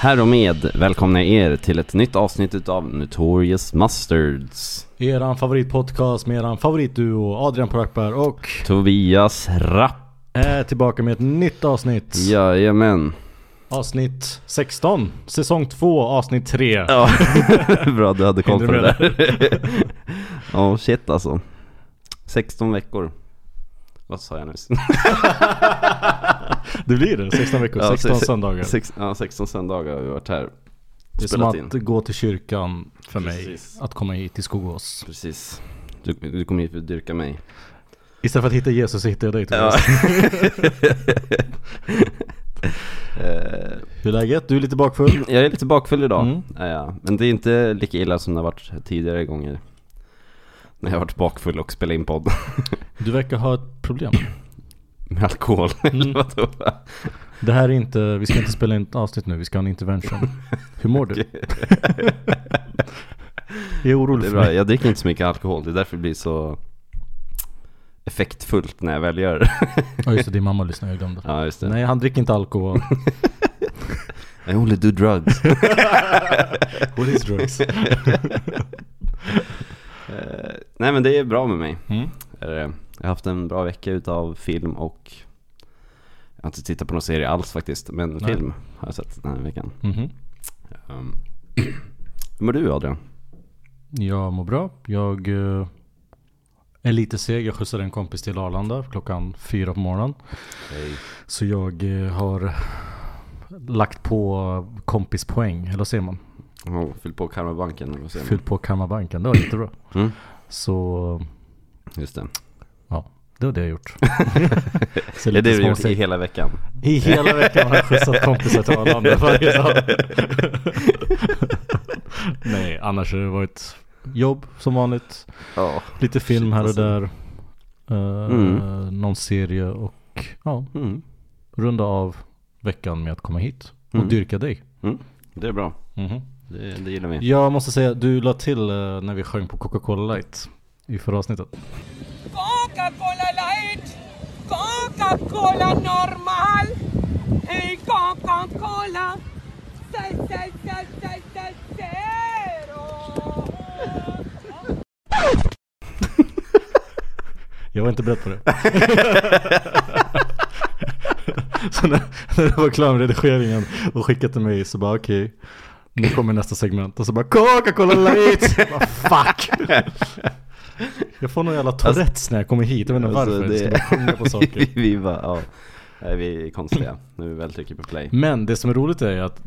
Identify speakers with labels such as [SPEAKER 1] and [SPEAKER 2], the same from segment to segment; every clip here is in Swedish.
[SPEAKER 1] Härmed välkomnar jag er till ett nytt avsnitt utav Notorious Mustards.
[SPEAKER 2] Eran favoritpodcast med eran favoritduo Adrian Prakberg och
[SPEAKER 1] Tobias Rapp.
[SPEAKER 2] är tillbaka med ett nytt avsnitt.
[SPEAKER 1] Jajamän.
[SPEAKER 2] Avsnitt 16, säsong 2, avsnitt 3.
[SPEAKER 1] Ja, bra du hade koll på det där. Ja, shit alltså. 16 veckor. Vad sa jag nyss?
[SPEAKER 2] Det blir det, 16 veckor,
[SPEAKER 1] Ja,
[SPEAKER 2] 16
[SPEAKER 1] se-
[SPEAKER 2] söndagar.
[SPEAKER 1] Sex, ja, 16 söndagar har vi varit här.
[SPEAKER 2] det är som att
[SPEAKER 1] in.
[SPEAKER 2] gå till kyrkan för mig,
[SPEAKER 1] Precis.
[SPEAKER 2] att komma hit till Skogås.
[SPEAKER 1] Precis. Du, du kommer hit för att dyrka mig.
[SPEAKER 2] Istället för att hitta Jesus så hittar jag dig
[SPEAKER 1] Ja.
[SPEAKER 2] Tobias.
[SPEAKER 1] Eh,
[SPEAKER 2] Hur är läget? Du är lite bakfull?
[SPEAKER 1] Jag är lite bakfull idag,
[SPEAKER 2] Mm.
[SPEAKER 1] är jag. men det är inte lika illa som det har varit tidigare gånger. När jag har varit bakfull och spelat in podd
[SPEAKER 2] Du verkar ha ett problem.
[SPEAKER 1] med alkohol.
[SPEAKER 2] Mm. Det här är inte, vi ska inte spela in ett avsnitt nu, vi ska ha en intervention. Hur mår du? Jag är orolig
[SPEAKER 1] Det är
[SPEAKER 2] för
[SPEAKER 1] bra,
[SPEAKER 2] mig.
[SPEAKER 1] jag dricker inte så mycket alkohol, det är därför det blir så effektfullt när jag väl gör det.
[SPEAKER 2] Ja just det, din mamma lyssnar, jag glömde.
[SPEAKER 1] Ja just det.
[SPEAKER 2] Nej, han dricker inte alkohol.
[SPEAKER 1] I only do drugs.
[SPEAKER 2] What is drugs?
[SPEAKER 1] Eh, nej men det är bra med mig.
[SPEAKER 2] Mm.
[SPEAKER 1] Eh, Jag har haft en bra vecka utav film och jag har inte tittat på någon serie alls faktiskt, men
[SPEAKER 2] Nej.
[SPEAKER 1] film har jag sett den här veckan.
[SPEAKER 2] Mhm.
[SPEAKER 1] Um, hur mår du Adrian?
[SPEAKER 2] Jag mår bra. Jag eh, är lite seg. Jag skjutsade en kompis till Arlanda klockan fyra på morgonen. Så jag eh, har lagt på kompispoäng, eller vad säger man?
[SPEAKER 1] Oh, fyll på karmabanken eller vad säger man?
[SPEAKER 2] Fyllt på Kammarbanken, det var jättebra.
[SPEAKER 1] Mm,
[SPEAKER 2] Så
[SPEAKER 1] just det.
[SPEAKER 2] Det var det jag gjort. Så
[SPEAKER 1] Är det det
[SPEAKER 2] lite
[SPEAKER 1] du gjort i hela veckan?
[SPEAKER 2] I hela veckan har jag skjutsat kompisar till Arlanda varje dag. Nej, annars har det varit jobb som vanligt.
[SPEAKER 1] Ja.
[SPEAKER 2] Lite film här och där. Eh,
[SPEAKER 1] Mm.
[SPEAKER 2] Någon serie och ja,
[SPEAKER 1] Mm,
[SPEAKER 2] runda av veckan med att komma hit och
[SPEAKER 1] Mm.
[SPEAKER 2] dyrka dig.
[SPEAKER 1] det är bra.
[SPEAKER 2] Mhm.
[SPEAKER 1] Det, det gillar vi.
[SPEAKER 2] Jag måste säga, du la till eh, när vi sjöng på Coca-Cola Light i förra avsnittet.
[SPEAKER 3] Coca-Cola Coca-Cola normal, hey Coca-Cola.
[SPEAKER 2] Jag var inte beredd på det. så när, när du var klar med redigeringen och skickade till mig så bara okej. nu kommer nästa segment och så bara Coca-Cola Light! bara, fuck! Jag får nog jävla Tourettes när jag kommer hit, jag vet inte
[SPEAKER 1] Alltså,
[SPEAKER 2] varför. Jag bara sjunga på saker.
[SPEAKER 1] vi bara, ja. Nej, vi är konstiga. När vi väl trycker på play.
[SPEAKER 2] Men det som är roligt är ju att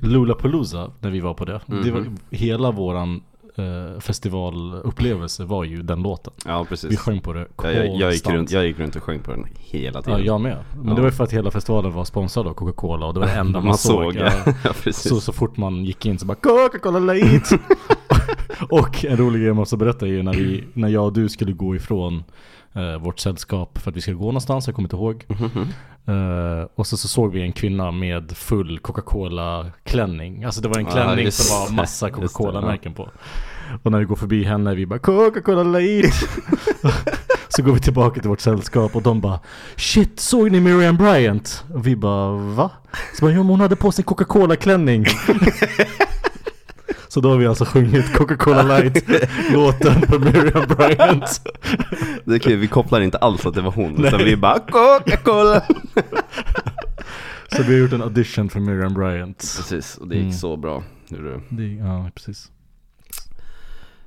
[SPEAKER 2] Lollapalooza, när vi var på det, det var,
[SPEAKER 1] Mhm.
[SPEAKER 2] hela våran eh, festivalupplevelse var ju den låten.
[SPEAKER 1] Ja, precis.
[SPEAKER 2] Vi sjöng på det
[SPEAKER 1] Ja, jag, jag, gick runt, jag gick runt och sjöng på den hela
[SPEAKER 2] Ja,
[SPEAKER 1] tiden.
[SPEAKER 2] jag med. Men
[SPEAKER 1] Ja.
[SPEAKER 2] det var ju för att hela festivalen var sponsrad av Coca-Cola och det var det enda man,
[SPEAKER 1] Man
[SPEAKER 2] såg.
[SPEAKER 1] såg,
[SPEAKER 2] Ja.
[SPEAKER 1] ja, precis.
[SPEAKER 2] Så, så fort man gick in så bara Coca-Cola Light! och en rolig grej jag måste berätta är ju när, vi, när jag och du skulle gå ifrån eh, vårt sällskap för att vi skulle gå någonstans, jag kommer inte ihåg.
[SPEAKER 1] Mhm.
[SPEAKER 2] Eh, och så, så såg vi en kvinna med full Coca-Cola klänning. Alltså det var en klänning
[SPEAKER 1] just
[SPEAKER 2] som var massa
[SPEAKER 1] just det,
[SPEAKER 2] Coca-Cola
[SPEAKER 1] ja.
[SPEAKER 2] märken på. Och när vi går förbi henne vi bara Coca-Cola Light! så går vi tillbaka till vårt sällskap och de bara Shit, såg ni Miriam Bryant? Och vi bara va? Så bara, ja men hon hade på sig Coca-Cola klänning. Så då har vi alltså sjungit Coca-Cola Light låten på Miriam Bryant.
[SPEAKER 1] Det är kul, vi kopplar inte alls att det var hon. Utan vi bara Coca-Cola.
[SPEAKER 2] Så vi har gjort en audition för Miriam Bryant.
[SPEAKER 1] Precis, och det gick
[SPEAKER 2] Mm.
[SPEAKER 1] så bra. Det.
[SPEAKER 2] Det, ja, precis.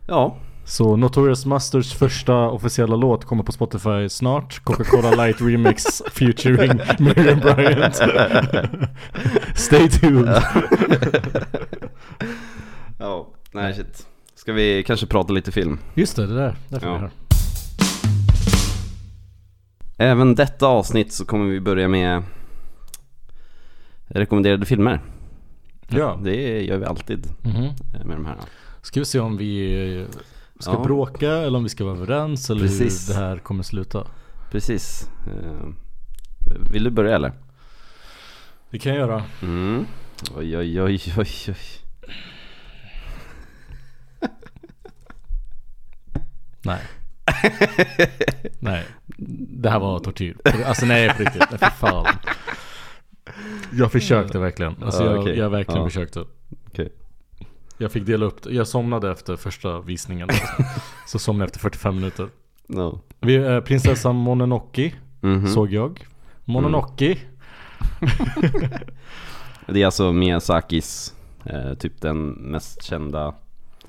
[SPEAKER 1] Ja,
[SPEAKER 2] Så Notorious Masters första officiella låt kommer på Spotify snart. Coca-Cola Light Remix featuring Miriam Bryant. Stay tuned.
[SPEAKER 1] Ja, nej shit. Ska vi kanske prata lite film?
[SPEAKER 2] Just det, det där. Därför
[SPEAKER 1] Ja.
[SPEAKER 2] vi här.
[SPEAKER 1] Även detta avsnitt så kommer vi börja med rekommenderade filmer.
[SPEAKER 2] Ja.
[SPEAKER 1] Det gör vi alltid eh, med de här.
[SPEAKER 2] Ska vi se om vi eh, ska
[SPEAKER 1] Ja.
[SPEAKER 2] bråka eller om vi ska vara överens eller
[SPEAKER 1] Precis.
[SPEAKER 2] hur det här kommer sluta.
[SPEAKER 1] Precis. Eh, Vill du börja eller?
[SPEAKER 2] Det kan jag göra.
[SPEAKER 1] Mm. Oj, oj, oj, oj, oj.
[SPEAKER 2] Nej. Nej. Det här var tortyr. Alltså nej på riktigt. Nej, för fan. Jag försökte verkligen. Alltså
[SPEAKER 1] Ja,
[SPEAKER 2] jag,
[SPEAKER 1] okej.
[SPEAKER 2] jag verkligen
[SPEAKER 1] Ja.
[SPEAKER 2] försökte.
[SPEAKER 1] Okej.
[SPEAKER 2] Jag fick dela upp det. Jag somnade efter första visningen. Så somnade jag efter 45 minuter.
[SPEAKER 1] No.
[SPEAKER 2] Vi, eh, prinsessan Mononoke
[SPEAKER 1] Mhm.
[SPEAKER 2] såg jag. Mononoke.
[SPEAKER 1] Det är alltså Miyazakis, eh, typ den mest kända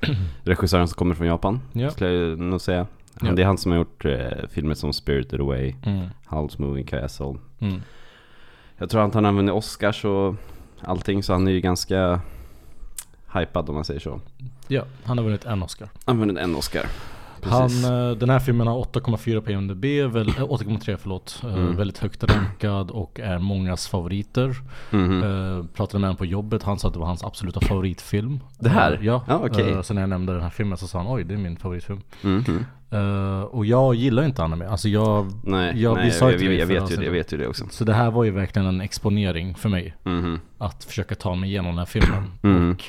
[SPEAKER 1] regissören som kommer från Japan.
[SPEAKER 2] Ja.
[SPEAKER 1] Skulle jag nog säga. Han,
[SPEAKER 2] Ja.
[SPEAKER 1] Det är han som har gjort eh, filmer som Spirited Away,
[SPEAKER 2] Mm.
[SPEAKER 1] Howl's Moving Castle.
[SPEAKER 2] Mm.
[SPEAKER 1] Jag tror att han har vunnit Oscars och allting så han är ju ganska hypad om man säger så.
[SPEAKER 2] Ja, han har vunnit en Oscar.
[SPEAKER 1] Han har vunnit en Oscar.
[SPEAKER 2] Han,
[SPEAKER 1] Precis.
[SPEAKER 2] eh, den här filmen har 8,4 på IMDB, väl, eh, 8,3 förlåt. Eh,
[SPEAKER 1] Mm.
[SPEAKER 2] Väldigt högt rankad och är mångas favoriter.
[SPEAKER 1] Mhm.
[SPEAKER 2] Eh, pratade med honom på jobbet, han sa att det var hans absoluta favoritfilm.
[SPEAKER 1] Det här?
[SPEAKER 2] Ja,
[SPEAKER 1] Ja, okej.
[SPEAKER 2] Eh, så när jag nämnde den här filmen så sa han oj det är min favoritfilm.
[SPEAKER 1] Mhm.
[SPEAKER 2] Eh, och jag gillar inte anime, alltså jag,
[SPEAKER 1] Nej,
[SPEAKER 2] Ja, vi
[SPEAKER 1] nej jag, jag, jag, vet ju det, jag vet ju det också.
[SPEAKER 2] så det här var ju verkligen en exponering för mig.
[SPEAKER 1] Mhm.
[SPEAKER 2] Att försöka ta mig igenom den här filmen.
[SPEAKER 1] Mm.
[SPEAKER 2] Och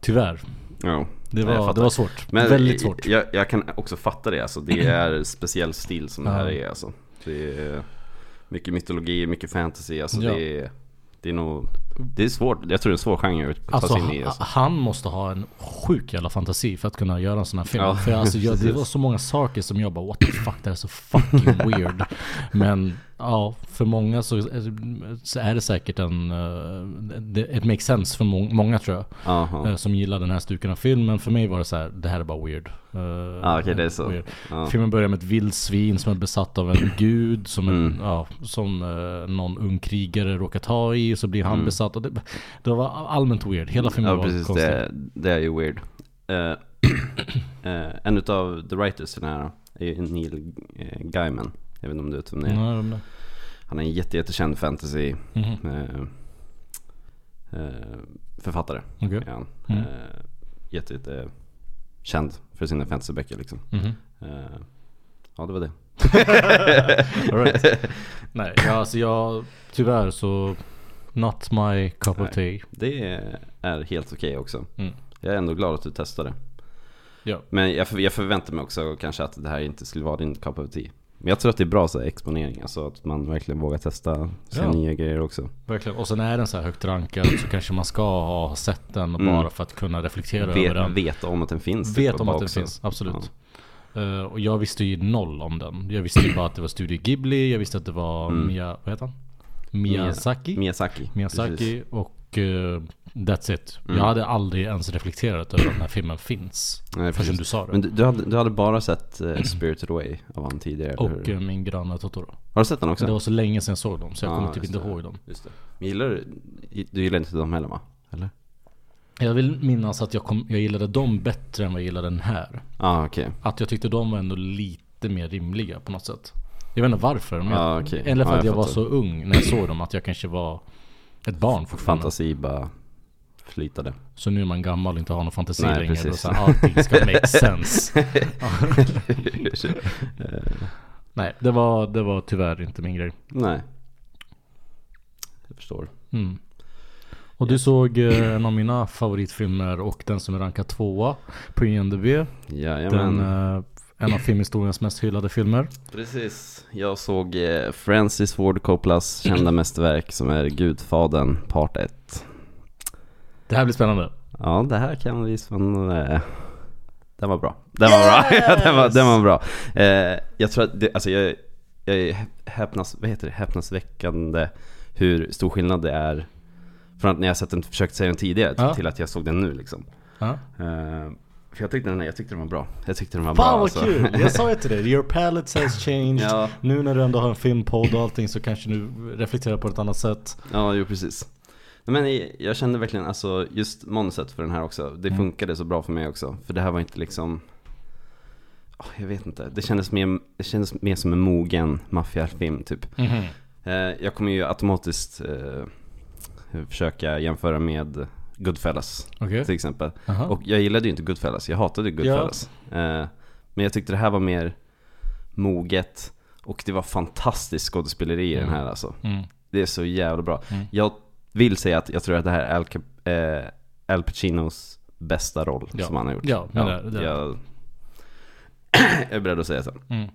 [SPEAKER 2] tyvärr,
[SPEAKER 1] Ja.
[SPEAKER 2] Det var, det var svårt.
[SPEAKER 1] Men
[SPEAKER 2] Väldigt svårt.
[SPEAKER 1] Jag, jag kan också fatta det alltså. Det är speciell stil som det här är alltså. Det är mycket mytologi, mycket fantasy. Alltså
[SPEAKER 2] Ja.
[SPEAKER 1] det, är, det är nog, det är svårt. Jag tror det är en svår genre att ta
[SPEAKER 2] Alltså
[SPEAKER 1] sig in i. Alltså.
[SPEAKER 2] han måste ha en sjuk jävla fantasi för att kunna göra en sån här film.
[SPEAKER 1] Ja,
[SPEAKER 2] för alltså, jag, det var så många saker som jag bara what the fuck, det här är så fucking weird. Men ja, för många så, är det säkert en, eh, it makes sense för må- många tror jag.
[SPEAKER 1] Aha.
[SPEAKER 2] eh, Som gillar den här stuken av film. Men för mig var det så här, det här är bara weird. Eh,
[SPEAKER 1] Ja, okej, det är så. Ja.
[SPEAKER 2] Filmen börjar med ett vildsvin som är besatt av en gud som, en,
[SPEAKER 1] Mm.
[SPEAKER 2] ja, som någon ung krigare råkar ta i. Så blir han
[SPEAKER 1] Mm.
[SPEAKER 2] besatt. Och det, det var allmänt weird. Hela filmen
[SPEAKER 1] Ja
[SPEAKER 2] var
[SPEAKER 1] precis,
[SPEAKER 2] konstig.
[SPEAKER 1] det, det är ju weird. Eh, eh, en utav the writers i den här är ju Neil Gaiman. Jag vet inte om du vet vem det är.
[SPEAKER 2] Nej, men-
[SPEAKER 1] Han är en jätte, jättekänd fantasy
[SPEAKER 2] Mhm.
[SPEAKER 1] eh, eh, författare.
[SPEAKER 2] Okej.
[SPEAKER 1] är han.
[SPEAKER 2] Mm.
[SPEAKER 1] Jätte, jätte känd för sina fantasyböcker liksom.
[SPEAKER 2] Mhm.
[SPEAKER 1] Eh, ja det var det.
[SPEAKER 2] Right. Nej, alltså jag, tyvärr så, not my cup of tea.
[SPEAKER 1] Det är helt okej också.
[SPEAKER 2] Mm.
[SPEAKER 1] Jag är ändå glad att du testade.
[SPEAKER 2] Ja.
[SPEAKER 1] Men jag, för, jag förväntar mig också kanske att det här inte skulle vara din cup of tea. Men jag tror att det är bra så här, exponering, alltså att man verkligen vågar testa sina
[SPEAKER 2] Ja.
[SPEAKER 1] nya grejer också.
[SPEAKER 2] Verkligen. Och sen är den så här högt rankad så kanske man ska ha sett den
[SPEAKER 1] Mm.
[SPEAKER 2] bara för att kunna reflektera över
[SPEAKER 1] Vet,
[SPEAKER 2] den.
[SPEAKER 1] veta om att den finns. typ,
[SPEAKER 2] Vet om att den
[SPEAKER 1] också.
[SPEAKER 2] finns, absolut. Eh, och jag visste ju noll om den. Jag visste ju bara att det var Studio Ghibli, jag visste att det var
[SPEAKER 1] Mm.
[SPEAKER 2] Mia, vad heter han? Miyazaki?
[SPEAKER 1] Miyazaki.
[SPEAKER 2] Miyazaki och eh, that's it.
[SPEAKER 1] Mm.
[SPEAKER 2] Jag hade aldrig ens reflekterat över att den här filmen finns.
[SPEAKER 1] Nej,
[SPEAKER 2] Förrän du sa det.
[SPEAKER 1] Men du, du, hade, du hade bara sett uh, Spirited Away av han tidigare,
[SPEAKER 2] och eh, min granne Totoro.
[SPEAKER 1] Har du sett den också?
[SPEAKER 2] Det var så länge sedan jag såg dem så jag
[SPEAKER 1] Ja,
[SPEAKER 2] kommer typ inte
[SPEAKER 1] det.
[SPEAKER 2] ihåg dem.
[SPEAKER 1] Just det. Men gillar du, du gillar inte dem heller va? Eller?
[SPEAKER 2] Jag vill minnas att jag, kom, jag gillade dem bättre än vad jag gillade den här.
[SPEAKER 1] Ah, okej.
[SPEAKER 2] Att jag tyckte de var ändå lite mer rimliga på något sätt. Jag vet inte varför. Men jag,
[SPEAKER 1] okej.
[SPEAKER 2] Eller för
[SPEAKER 1] Ja,
[SPEAKER 2] att
[SPEAKER 1] jag
[SPEAKER 2] jag var så ung när jag såg dem att jag kanske var ett barn fortfarande.
[SPEAKER 1] Fantasi bara flytade.
[SPEAKER 2] Så nu är man gammal och inte har någon fantasi
[SPEAKER 1] Nej,
[SPEAKER 2] längre.
[SPEAKER 1] precis.
[SPEAKER 2] Så här, allting ska make sense. Nej, det var, det var tyvärr inte min grej.
[SPEAKER 1] Nej. Jag förstår.
[SPEAKER 2] Mm. Och du såg eh, en av mina favoritfilmer och den som är rankad tvåa på IMDB.
[SPEAKER 1] Jajamän.
[SPEAKER 2] Den, eh, en av filmhistoriens mest hyllade filmer.
[SPEAKER 1] Precis. Jag såg eh, Francis Ford Coppolas kända mästerverk som är Gudfadern Part 1.
[SPEAKER 2] Det här blir spännande.
[SPEAKER 1] Ja, det här kan bli spännande. Den var bra. Den var bra. den, var, den var bra. Eh, jag tror att det, alltså jag, jag är häpnas, vad heter det? häpnadsväckande hur stor skillnad det är från att när jag sett den, försökt se den tidigare
[SPEAKER 2] Ja.
[SPEAKER 1] till att jag såg den nu liksom.
[SPEAKER 2] Ja.
[SPEAKER 1] För jag tyckte den, jag tyckte den var bra. Jag tyckte den var
[SPEAKER 2] Fan
[SPEAKER 1] bra
[SPEAKER 2] vad
[SPEAKER 1] alltså.
[SPEAKER 2] kul! Jag sa ju till dig, your palette has changed.
[SPEAKER 1] Ja.
[SPEAKER 2] Nu när du ändå har en filmpodd och allting så kanske du reflekterar på ett annat sätt.
[SPEAKER 1] Ja, jo precis. Men jag- kände verkligen, alltså just manuset för den här också, det
[SPEAKER 2] Mm.
[SPEAKER 1] funkade så bra för mig också. För det här var inte liksom, jag vet inte, det kändes mer, det kändes mer som en mogen maffiafilm typ. Eh, jag kommer ju automatiskt eh, försöka jämföra med Goodfellas
[SPEAKER 2] Okej.
[SPEAKER 1] till exempel.
[SPEAKER 2] Aha.
[SPEAKER 1] Och jag gillade ju inte Goodfellas, jag hatade Goodfellas. Eh, men jag tyckte det här var mer moget och det var fantastiskt skådespeleri i den här alltså.
[SPEAKER 2] Mm.
[SPEAKER 1] Det är så jävla bra.
[SPEAKER 2] Mm.
[SPEAKER 1] Jag vill säga att jag tror att det här är Al, Cap- eh, Al Pacinos bästa roll
[SPEAKER 2] Ja.
[SPEAKER 1] som han har gjort.
[SPEAKER 2] Ja, men det- det-
[SPEAKER 1] Jag, jag är beredd att säga så.
[SPEAKER 2] Mm.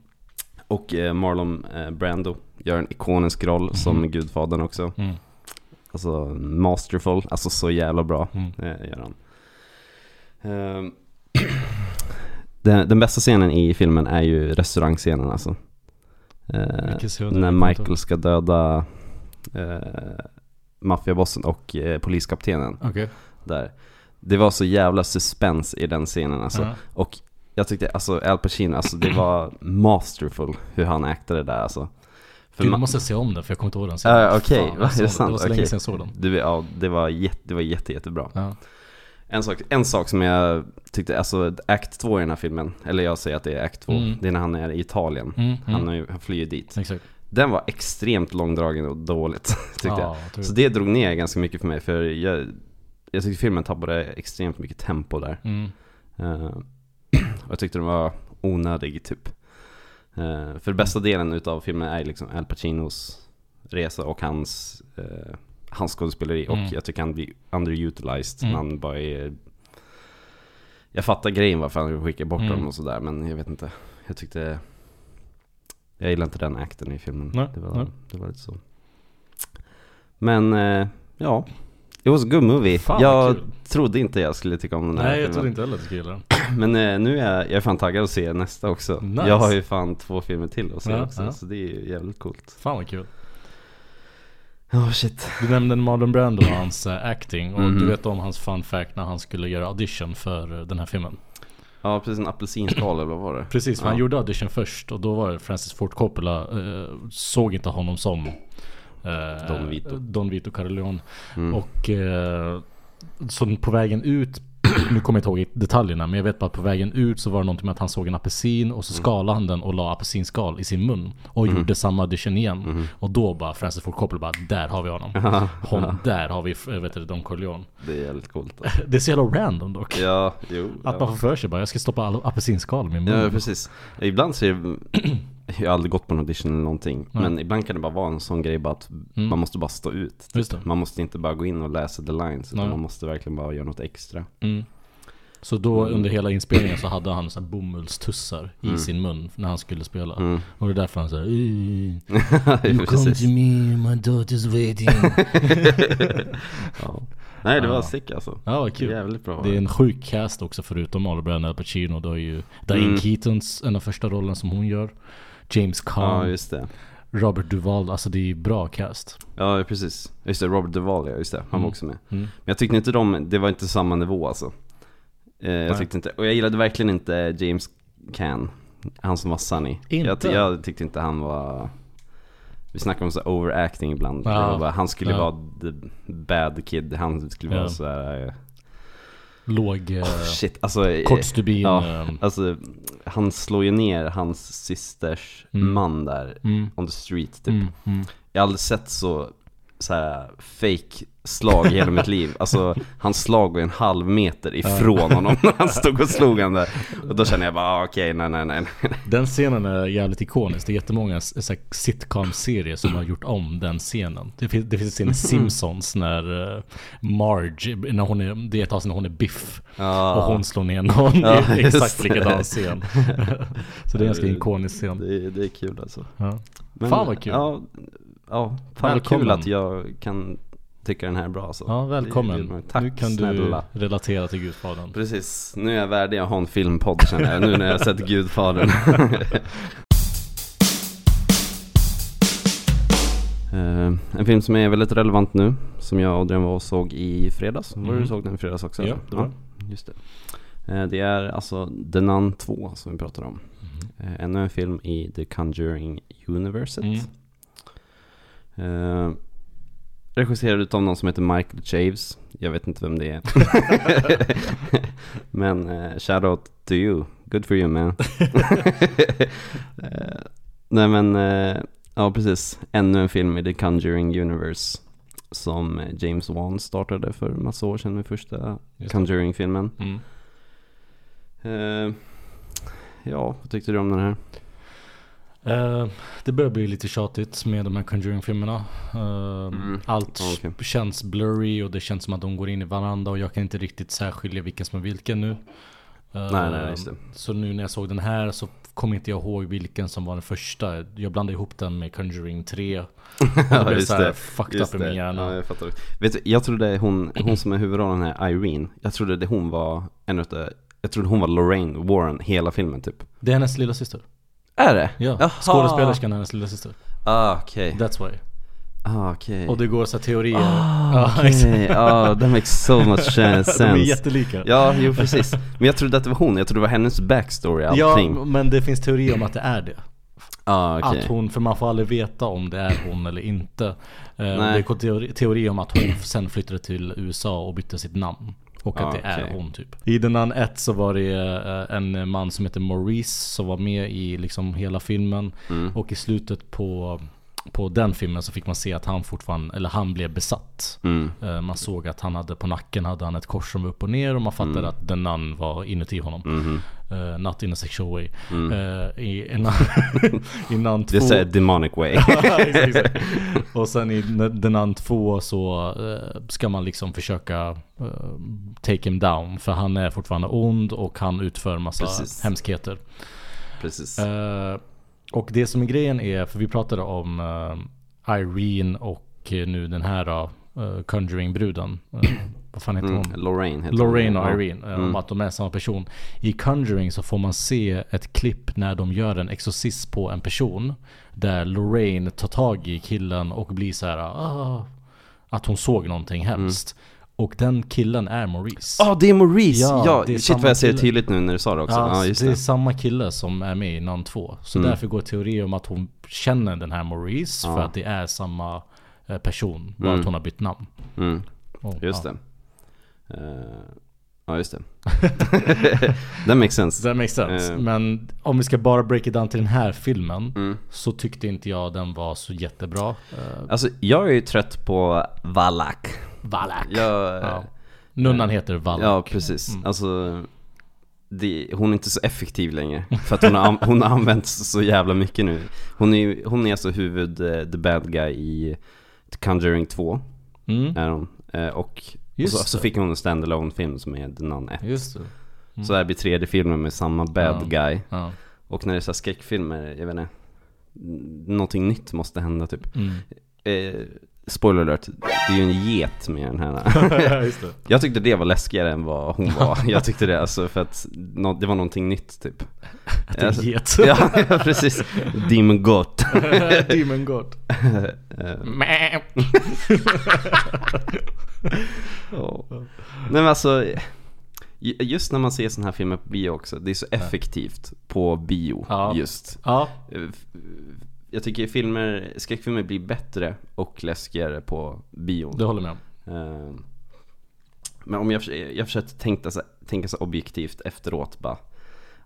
[SPEAKER 1] Och eh, Marlon eh, Brando gör en ikonisk roll som Gudfadern också. Alltså masterful, alltså så jävla bra
[SPEAKER 2] Mm.
[SPEAKER 1] eh, gör han. Ehm, den, den bästa scenen i filmen är ju restaurangscenen alltså.
[SPEAKER 2] Är
[SPEAKER 1] när Michael ska döda eh, maffiabossen och eh, poliskaptenen
[SPEAKER 2] Okej.
[SPEAKER 1] där. Det var så jävla suspens i den scenen alltså.
[SPEAKER 2] Ja.
[SPEAKER 1] Och jag tyckte, alltså Al Pacino, alltså det var masterful hur han actade där alltså. För
[SPEAKER 2] Gud,
[SPEAKER 1] ma-
[SPEAKER 2] jag måste se om den för jag kommer inte ihåg den
[SPEAKER 1] Ja, okej.
[SPEAKER 2] Fan,
[SPEAKER 1] Va, är det
[SPEAKER 2] jag? Det var så länge
[SPEAKER 1] Okej.
[SPEAKER 2] sedan jag såg den.
[SPEAKER 1] Du, ja, det var, jätte, det var jätte, jättebra.
[SPEAKER 2] Ja.
[SPEAKER 1] En sak, en sak som jag tyckte, alltså act 2 i den här filmen, eller jag säger att det är act 2,
[SPEAKER 2] Mm.
[SPEAKER 1] det är när han är i Italien.
[SPEAKER 2] Mm, mm.
[SPEAKER 1] Han, ju- han flyr dit.
[SPEAKER 2] Exakt.
[SPEAKER 1] Den var extremt långdragen och dåligt, tyckte jag.
[SPEAKER 2] Ja, tur.
[SPEAKER 1] Så det drog ner ganska mycket för mig, för jag, jag tyckte filmen tappade extremt mycket tempo där.
[SPEAKER 2] Mm.
[SPEAKER 1] Eh, och jag tyckte den var onödig typ. Eh, för bästa delen utav filmen är liksom Al Pacinos resa och hans, uh, hans skådespeleri.
[SPEAKER 2] Mm.
[SPEAKER 1] Och jag tycker han blir underutilized.
[SPEAKER 2] Mm.
[SPEAKER 1] Han bara är... Jag fattar grejen varför han skickar bort
[SPEAKER 2] Mm.
[SPEAKER 1] dem och sådär, men jag vet inte. Jag tyckte... Jag gillar inte den akten i filmen.
[SPEAKER 2] Nej,
[SPEAKER 1] det, var,
[SPEAKER 2] nej.
[SPEAKER 1] det var lite så. Men, eh, ja. It was a good movie.
[SPEAKER 2] Fan,
[SPEAKER 1] jag trodde inte jag skulle tycka om den här
[SPEAKER 2] Nej, jag
[SPEAKER 1] filmen.
[SPEAKER 2] trodde inte heller att du skulle gilla den.
[SPEAKER 1] Men eh, nu är jag, jag är fan taggad att se nästa också.
[SPEAKER 2] Nice.
[SPEAKER 1] Jag har ju fan två filmer till att se
[SPEAKER 2] Ja,
[SPEAKER 1] också,
[SPEAKER 2] ja.
[SPEAKER 1] så det är ju jävligt coolt.
[SPEAKER 2] Fan vad kul.
[SPEAKER 1] Ja, shit.
[SPEAKER 2] Du nämnde Marlon Brando och hans eh, acting och
[SPEAKER 1] Mhm.
[SPEAKER 2] du vet om hans fun fact när han skulle göra audition för eh, den här filmen.
[SPEAKER 1] Ja, precis en apelsinskal eller vad var det?
[SPEAKER 2] Precis, för
[SPEAKER 1] Ja.
[SPEAKER 2] han gjorde audition först och då var det Francis Ford Coppola eh, såg inte honom som eh,
[SPEAKER 1] Don Vito.
[SPEAKER 2] Don Vito Corleone.
[SPEAKER 1] Mm.
[SPEAKER 2] Och eh, så på vägen ut, nu kommer jag inte ihåg detaljerna, men jag vet bara att på vägen ut så var det någonting med att han såg en apelsin och så
[SPEAKER 1] Mm.
[SPEAKER 2] skalade han den och la apelsinskal i sin mun. Och gjorde samma audition igen.
[SPEAKER 1] Mm.
[SPEAKER 2] Och då bara Francis Ford Coppola bara, där har vi honom. Hon, där har vi, eh, vet du, Don Corleone.
[SPEAKER 1] Det är jävligt coolt. Alltså.
[SPEAKER 2] Det är så jävla random dock.
[SPEAKER 1] Ja, jo.
[SPEAKER 2] Att man får för sig bara, jag ska stoppa apelsinskal i min mun.
[SPEAKER 1] ja, precis. Ibland så är jag har aldrig gått på en audition eller någonting.
[SPEAKER 2] Nej.
[SPEAKER 1] Men ibland kan det bara vara en sån grej bara att
[SPEAKER 2] Mm.
[SPEAKER 1] man måste bara stå ut. typ. Man måste inte bara gå in och läsa the lines, utan
[SPEAKER 2] Nej.
[SPEAKER 1] man måste verkligen bara göra något extra.
[SPEAKER 2] Mm. Så då under hela inspelningen så hade han så bomullstussar i sin mun när han skulle spela.
[SPEAKER 1] Mm.
[SPEAKER 2] Och det är därför han säger You come to me, my daughter's waiting.
[SPEAKER 1] Ja. Nej, det var
[SPEAKER 2] Ja.
[SPEAKER 1] sick alltså.
[SPEAKER 2] Ja vad kul.
[SPEAKER 1] Jävligt bra.
[SPEAKER 2] Det är en sjuk cast också förutom Marlon Brando och Al Pacino. Då är ju Diane
[SPEAKER 1] Mm.
[SPEAKER 2] Keatons en av första rollen som hon gör. James
[SPEAKER 1] Ja,
[SPEAKER 2] Caan,
[SPEAKER 1] just det.
[SPEAKER 2] Robert Duvall. Alltså det är ju bra cast.
[SPEAKER 1] Ja, precis. Just det, Robert Duvall, ja, just det. Han var
[SPEAKER 2] Mm.
[SPEAKER 1] också med.
[SPEAKER 2] Mm.
[SPEAKER 1] Men jag tyckte inte de, det var inte samma nivå alltså. Eh, jag tyckte inte, och jag gillade verkligen inte James Caan. Han som var Sunny. Jag,
[SPEAKER 2] Inte?
[SPEAKER 1] jag tyckte inte han var... Vi snackar om så overacting ibland.
[SPEAKER 2] Ja.
[SPEAKER 1] Bara, han skulle
[SPEAKER 2] Ja.
[SPEAKER 1] vara the bad kid. Han skulle
[SPEAKER 2] Ja.
[SPEAKER 1] vara så här.
[SPEAKER 2] Låg, eh,
[SPEAKER 1] shit, alltså. eh,
[SPEAKER 2] kort stubin.
[SPEAKER 1] Ja,
[SPEAKER 2] eh,
[SPEAKER 1] alltså han slår ju ner hans systers
[SPEAKER 2] Mm.
[SPEAKER 1] man där.
[SPEAKER 2] mm,
[SPEAKER 1] On the street typ.
[SPEAKER 2] mm, mm.
[SPEAKER 1] Jag har aldrig sett så, så här fake slag hela mitt liv. Alltså hans slag var en halv meter ifrån honom när han stod och slog han där. Och då kände jag bara, ah, okej, nej, nej, nej.
[SPEAKER 2] Den scenen är jävligt ikonisk. Det är jättemånga sitcom-serier som har gjort om den scenen. Det finns, det finns en scen i Simpsons när uh, Marge, när hon är, det är ett avsnitt när hon är Biff.
[SPEAKER 1] Ja,
[SPEAKER 2] Och hon slår ner någon
[SPEAKER 1] Ja,
[SPEAKER 2] exakt likadan scen. så det är en ganska ikonisk scen.
[SPEAKER 1] det, det är kul alltså.
[SPEAKER 2] Ja.
[SPEAKER 1] Men,
[SPEAKER 2] Fan vad kul.
[SPEAKER 1] Ja, ja fan vad kul att jag kan tycka den här är bra alltså.
[SPEAKER 2] Ja, välkommen.
[SPEAKER 1] Tack
[SPEAKER 2] nu kan
[SPEAKER 1] snälla.
[SPEAKER 2] du relatera till Gudfadern.
[SPEAKER 1] Precis, nu är jag värdig att ha en filmpodd känner jag, nu när jag sett Gudfadern. Eh, en film som är väldigt relevant nu, som jag och Adrian var och såg i fredags. Var det
[SPEAKER 2] Mhm.
[SPEAKER 1] du såg den i fredags också?
[SPEAKER 2] Ja, det var
[SPEAKER 1] Just det. Eh, det är alltså The Nun 2 som vi pratar om.
[SPEAKER 2] Mhm.
[SPEAKER 1] Eh, ännu en film i The Conjuring Universet.
[SPEAKER 2] Mm.
[SPEAKER 1] Eh, regisserad utav någon som heter Michael Chaves. Jag vet inte vem det är. Men uh, shout out to you. Good for you man. Eh, nej men, eh, ja precis. Ännu en film i The Conjuring Universe. Som eh, James Wan startade för massa år sedan med första. Conjuring-filmen.
[SPEAKER 2] Mm.
[SPEAKER 1] Eh, ja, vad tyckte du om den här?
[SPEAKER 2] Eh, det börjar bli lite tjatigt med de här Conjuring-filmerna. Eh,
[SPEAKER 1] Mm.
[SPEAKER 2] Allt
[SPEAKER 1] okej.
[SPEAKER 2] känns blurry och det känns som att de går in i varandra och jag kan inte riktigt särskilja vilken som är vilken nu. Eh,
[SPEAKER 1] Nej, nej, just det.
[SPEAKER 2] Så nu när jag såg den här så kommer inte jag ihåg vilken som var den första. Jag blandade ihop den med Conjuring 3.
[SPEAKER 1] Ja,
[SPEAKER 2] blev
[SPEAKER 1] just
[SPEAKER 2] så här
[SPEAKER 1] det.
[SPEAKER 2] fucked
[SPEAKER 1] Just
[SPEAKER 2] up i min
[SPEAKER 1] det.
[SPEAKER 2] hjärna.
[SPEAKER 1] Ja, jag fattar. Vet du, jag trodde hon, hon som är huvudrollen här, Irene, jag trodde det hon var en utav, jag trodde hon var Lorraine Warren hela filmen typ.
[SPEAKER 2] Det är hennes lilla syster.
[SPEAKER 1] Är det?
[SPEAKER 2] Ja,
[SPEAKER 1] Jaha.
[SPEAKER 2] skådespelerskan är hennes lilla syster.
[SPEAKER 1] Ah, okej.
[SPEAKER 2] That's why.
[SPEAKER 1] Ah, okej.
[SPEAKER 2] Och det går så teorier.
[SPEAKER 1] Ah, okej.
[SPEAKER 2] exakt.
[SPEAKER 1] Ja, that makes so much sense.
[SPEAKER 2] De är jättelika.
[SPEAKER 1] Ja, jo precis. Men jag trodde att det var hon, jag trodde det var hennes backstory allting.
[SPEAKER 2] Ja, men det finns teorier om att det är det.
[SPEAKER 1] ah, okej.
[SPEAKER 2] Att hon, för man får aldrig veta om det är hon eller inte. Eh,
[SPEAKER 1] Nej.
[SPEAKER 2] Det går teori, teori om att hon sen flyttade till USA och bytte sitt namn. Och att
[SPEAKER 1] Ah,
[SPEAKER 2] det är hon typ. I den Nun 1 så var det eh, en man som heter Maurice som var med i liksom hela filmen.
[SPEAKER 1] Mm.
[SPEAKER 2] Och i slutet på, på den filmen så fick man se att han fortfarande, eller han blev besatt.
[SPEAKER 1] Mm.
[SPEAKER 2] Eh, Man såg att han hade på nacken hade han ett kors som var upp och ner och man fattade
[SPEAKER 1] Mm.
[SPEAKER 2] att den Nun var inuti honom.
[SPEAKER 1] Mhm.
[SPEAKER 2] Eh, not in a sexual way.
[SPEAKER 1] Mm.
[SPEAKER 2] Eh, I en innan
[SPEAKER 1] Det är
[SPEAKER 2] två...
[SPEAKER 1] demonic way.
[SPEAKER 2] exakt, exakt. Och sen i The Nun 2 så eh, ska man liksom försöka eh, take him down. För han är fortfarande ond och han utför massa
[SPEAKER 1] Precis.
[SPEAKER 2] hemskheter.
[SPEAKER 1] precis.
[SPEAKER 2] Eh, och det som är grejen är, för vi pratade om eh, Irene och eh, nu den här uh, Conjuring-bruden. Eh, vad fan heter
[SPEAKER 1] Mm.
[SPEAKER 2] hon?
[SPEAKER 1] Lorraine heter
[SPEAKER 2] Lorraine
[SPEAKER 1] hon.
[SPEAKER 2] och. Irene,
[SPEAKER 1] Mm.
[SPEAKER 2] om att de är samma person. I Conjuring så får man se ett klipp när de gör en exorcism på en person. Där Lorraine tar tag i killen och blir så här, ah, att hon såg någonting hemskt. Och den killen är Maurice.
[SPEAKER 1] Ja, det är Maurice!
[SPEAKER 2] Ja,
[SPEAKER 1] Ja,
[SPEAKER 2] det är
[SPEAKER 1] shit
[SPEAKER 2] samma
[SPEAKER 1] vad jag ser det tydligt nu när du sa det också. Ja, just
[SPEAKER 2] det är
[SPEAKER 1] det.
[SPEAKER 2] samma kille som är med i Nun 2. Så
[SPEAKER 1] Mm.
[SPEAKER 2] därför går teorier om att hon känner den här Maurice
[SPEAKER 1] Ja.
[SPEAKER 2] för att det är samma eh, person. Bara
[SPEAKER 1] Mm.
[SPEAKER 2] att hon har bytt namn.
[SPEAKER 1] Mm,
[SPEAKER 2] Och,
[SPEAKER 1] just
[SPEAKER 2] ja.
[SPEAKER 1] det. Eh, ja, just det. That makes sense.
[SPEAKER 2] That makes sense.
[SPEAKER 1] Eh.
[SPEAKER 2] Men om vi ska bara break it down till den här filmen.
[SPEAKER 1] Mm.
[SPEAKER 2] Så tyckte inte jag den var så jättebra. Uh,
[SPEAKER 1] Alltså, jag är ju trött på Valak.
[SPEAKER 2] Valak.
[SPEAKER 1] Jag,
[SPEAKER 2] Ja. Nunnan heter Valak.
[SPEAKER 1] Ja, precis.
[SPEAKER 2] Mm.
[SPEAKER 1] Alltså, det, hon är inte så effektiv längre. För att hon har, hon har använts så jävla mycket nu. Hon är, hon är alltså huvud, eh, the bad guy i Conjuring 2.
[SPEAKER 2] Mm.
[SPEAKER 1] Är hon. Eh, och, och så, så fick hon en standalone film som är The Nun 1.
[SPEAKER 2] Just det. Mm.
[SPEAKER 1] Så det här blir tredje filmen med samma bad
[SPEAKER 2] Ja.
[SPEAKER 1] guy.
[SPEAKER 2] Ja.
[SPEAKER 1] Och när det är så här skräckfilmer, jag vet inte. Någonting nytt måste hända typ.
[SPEAKER 2] Mm.
[SPEAKER 1] Eh, spoiler alert, det är ju en get med den här. Jag tyckte det var läskigare än vad hon var. Jag tyckte det alltså för att det var någonting nytt typ.
[SPEAKER 2] Det är
[SPEAKER 1] Alltså,
[SPEAKER 2] en get.
[SPEAKER 1] ja, precis. Demon God.
[SPEAKER 2] Demon.
[SPEAKER 1] Eh,
[SPEAKER 2] Mä.
[SPEAKER 1] ja. Nej men alltså, ju- just när man ser sådana här filmer på bio också, det är så effektivt på bio
[SPEAKER 2] Ja.
[SPEAKER 1] just.
[SPEAKER 2] Ja.
[SPEAKER 1] Jag tycker filmer, skräckfilmer blir bättre och läskigare på bio.
[SPEAKER 2] Det håller jag med om.
[SPEAKER 1] Eh, Men om jag, jag försökte tänka så, tänka så objektivt efteråt bara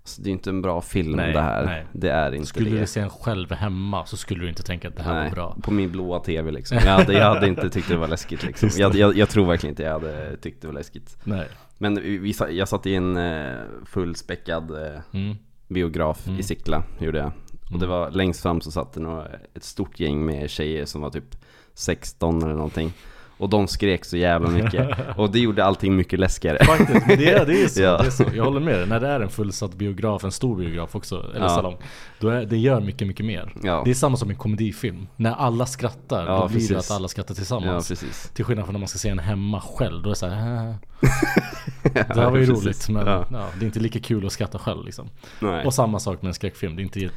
[SPEAKER 1] alltså, Det är inte en bra film
[SPEAKER 2] Nej,
[SPEAKER 1] det här
[SPEAKER 2] nej.
[SPEAKER 1] Det är inte
[SPEAKER 2] Skulle
[SPEAKER 1] det
[SPEAKER 2] du se en själv hemma så skulle du inte tänka att det här
[SPEAKER 1] Nej,
[SPEAKER 2] var bra.
[SPEAKER 1] på min blåa tv liksom jag hade, jag hade inte tyckt det var läskigt liksom jag, jag, jag tror verkligen inte jag hade tyckt det var läskigt
[SPEAKER 2] Nej.
[SPEAKER 1] Men vi, jag satt i en eh, fullspäckad eh,
[SPEAKER 2] Mm.
[SPEAKER 1] biograf
[SPEAKER 2] Mm.
[SPEAKER 1] i Sickla, gjorde jag och det var längst fram så satt det några, ett stort gäng med tjejer som var typ 16 eller någonting. Och de skrek så jävla mycket Och det gjorde allting mycket läskigare
[SPEAKER 2] Faktiskt, men det är, det, är så,
[SPEAKER 1] Ja.
[SPEAKER 2] det är så. Jag håller med dig. När det är en fullsatt biograf, en stor biograf också, eller
[SPEAKER 1] Ja.
[SPEAKER 2] salong. Då är, det gör mycket, mycket mer.
[SPEAKER 1] Ja.
[SPEAKER 2] Det är samma som en komedifilm. När alla skrattar,
[SPEAKER 1] Ja,
[SPEAKER 2] då blir det att alla skrattar
[SPEAKER 1] Ja
[SPEAKER 2] tillsammans.
[SPEAKER 1] precis
[SPEAKER 2] Till skillnad från när man ska se en hemma själv, då är det såhär. Det här var ju roligt men
[SPEAKER 1] Ja.
[SPEAKER 2] ja. det är inte lika kul att skratta själv liksom. Och samma sak med en skräckfilm, det är inte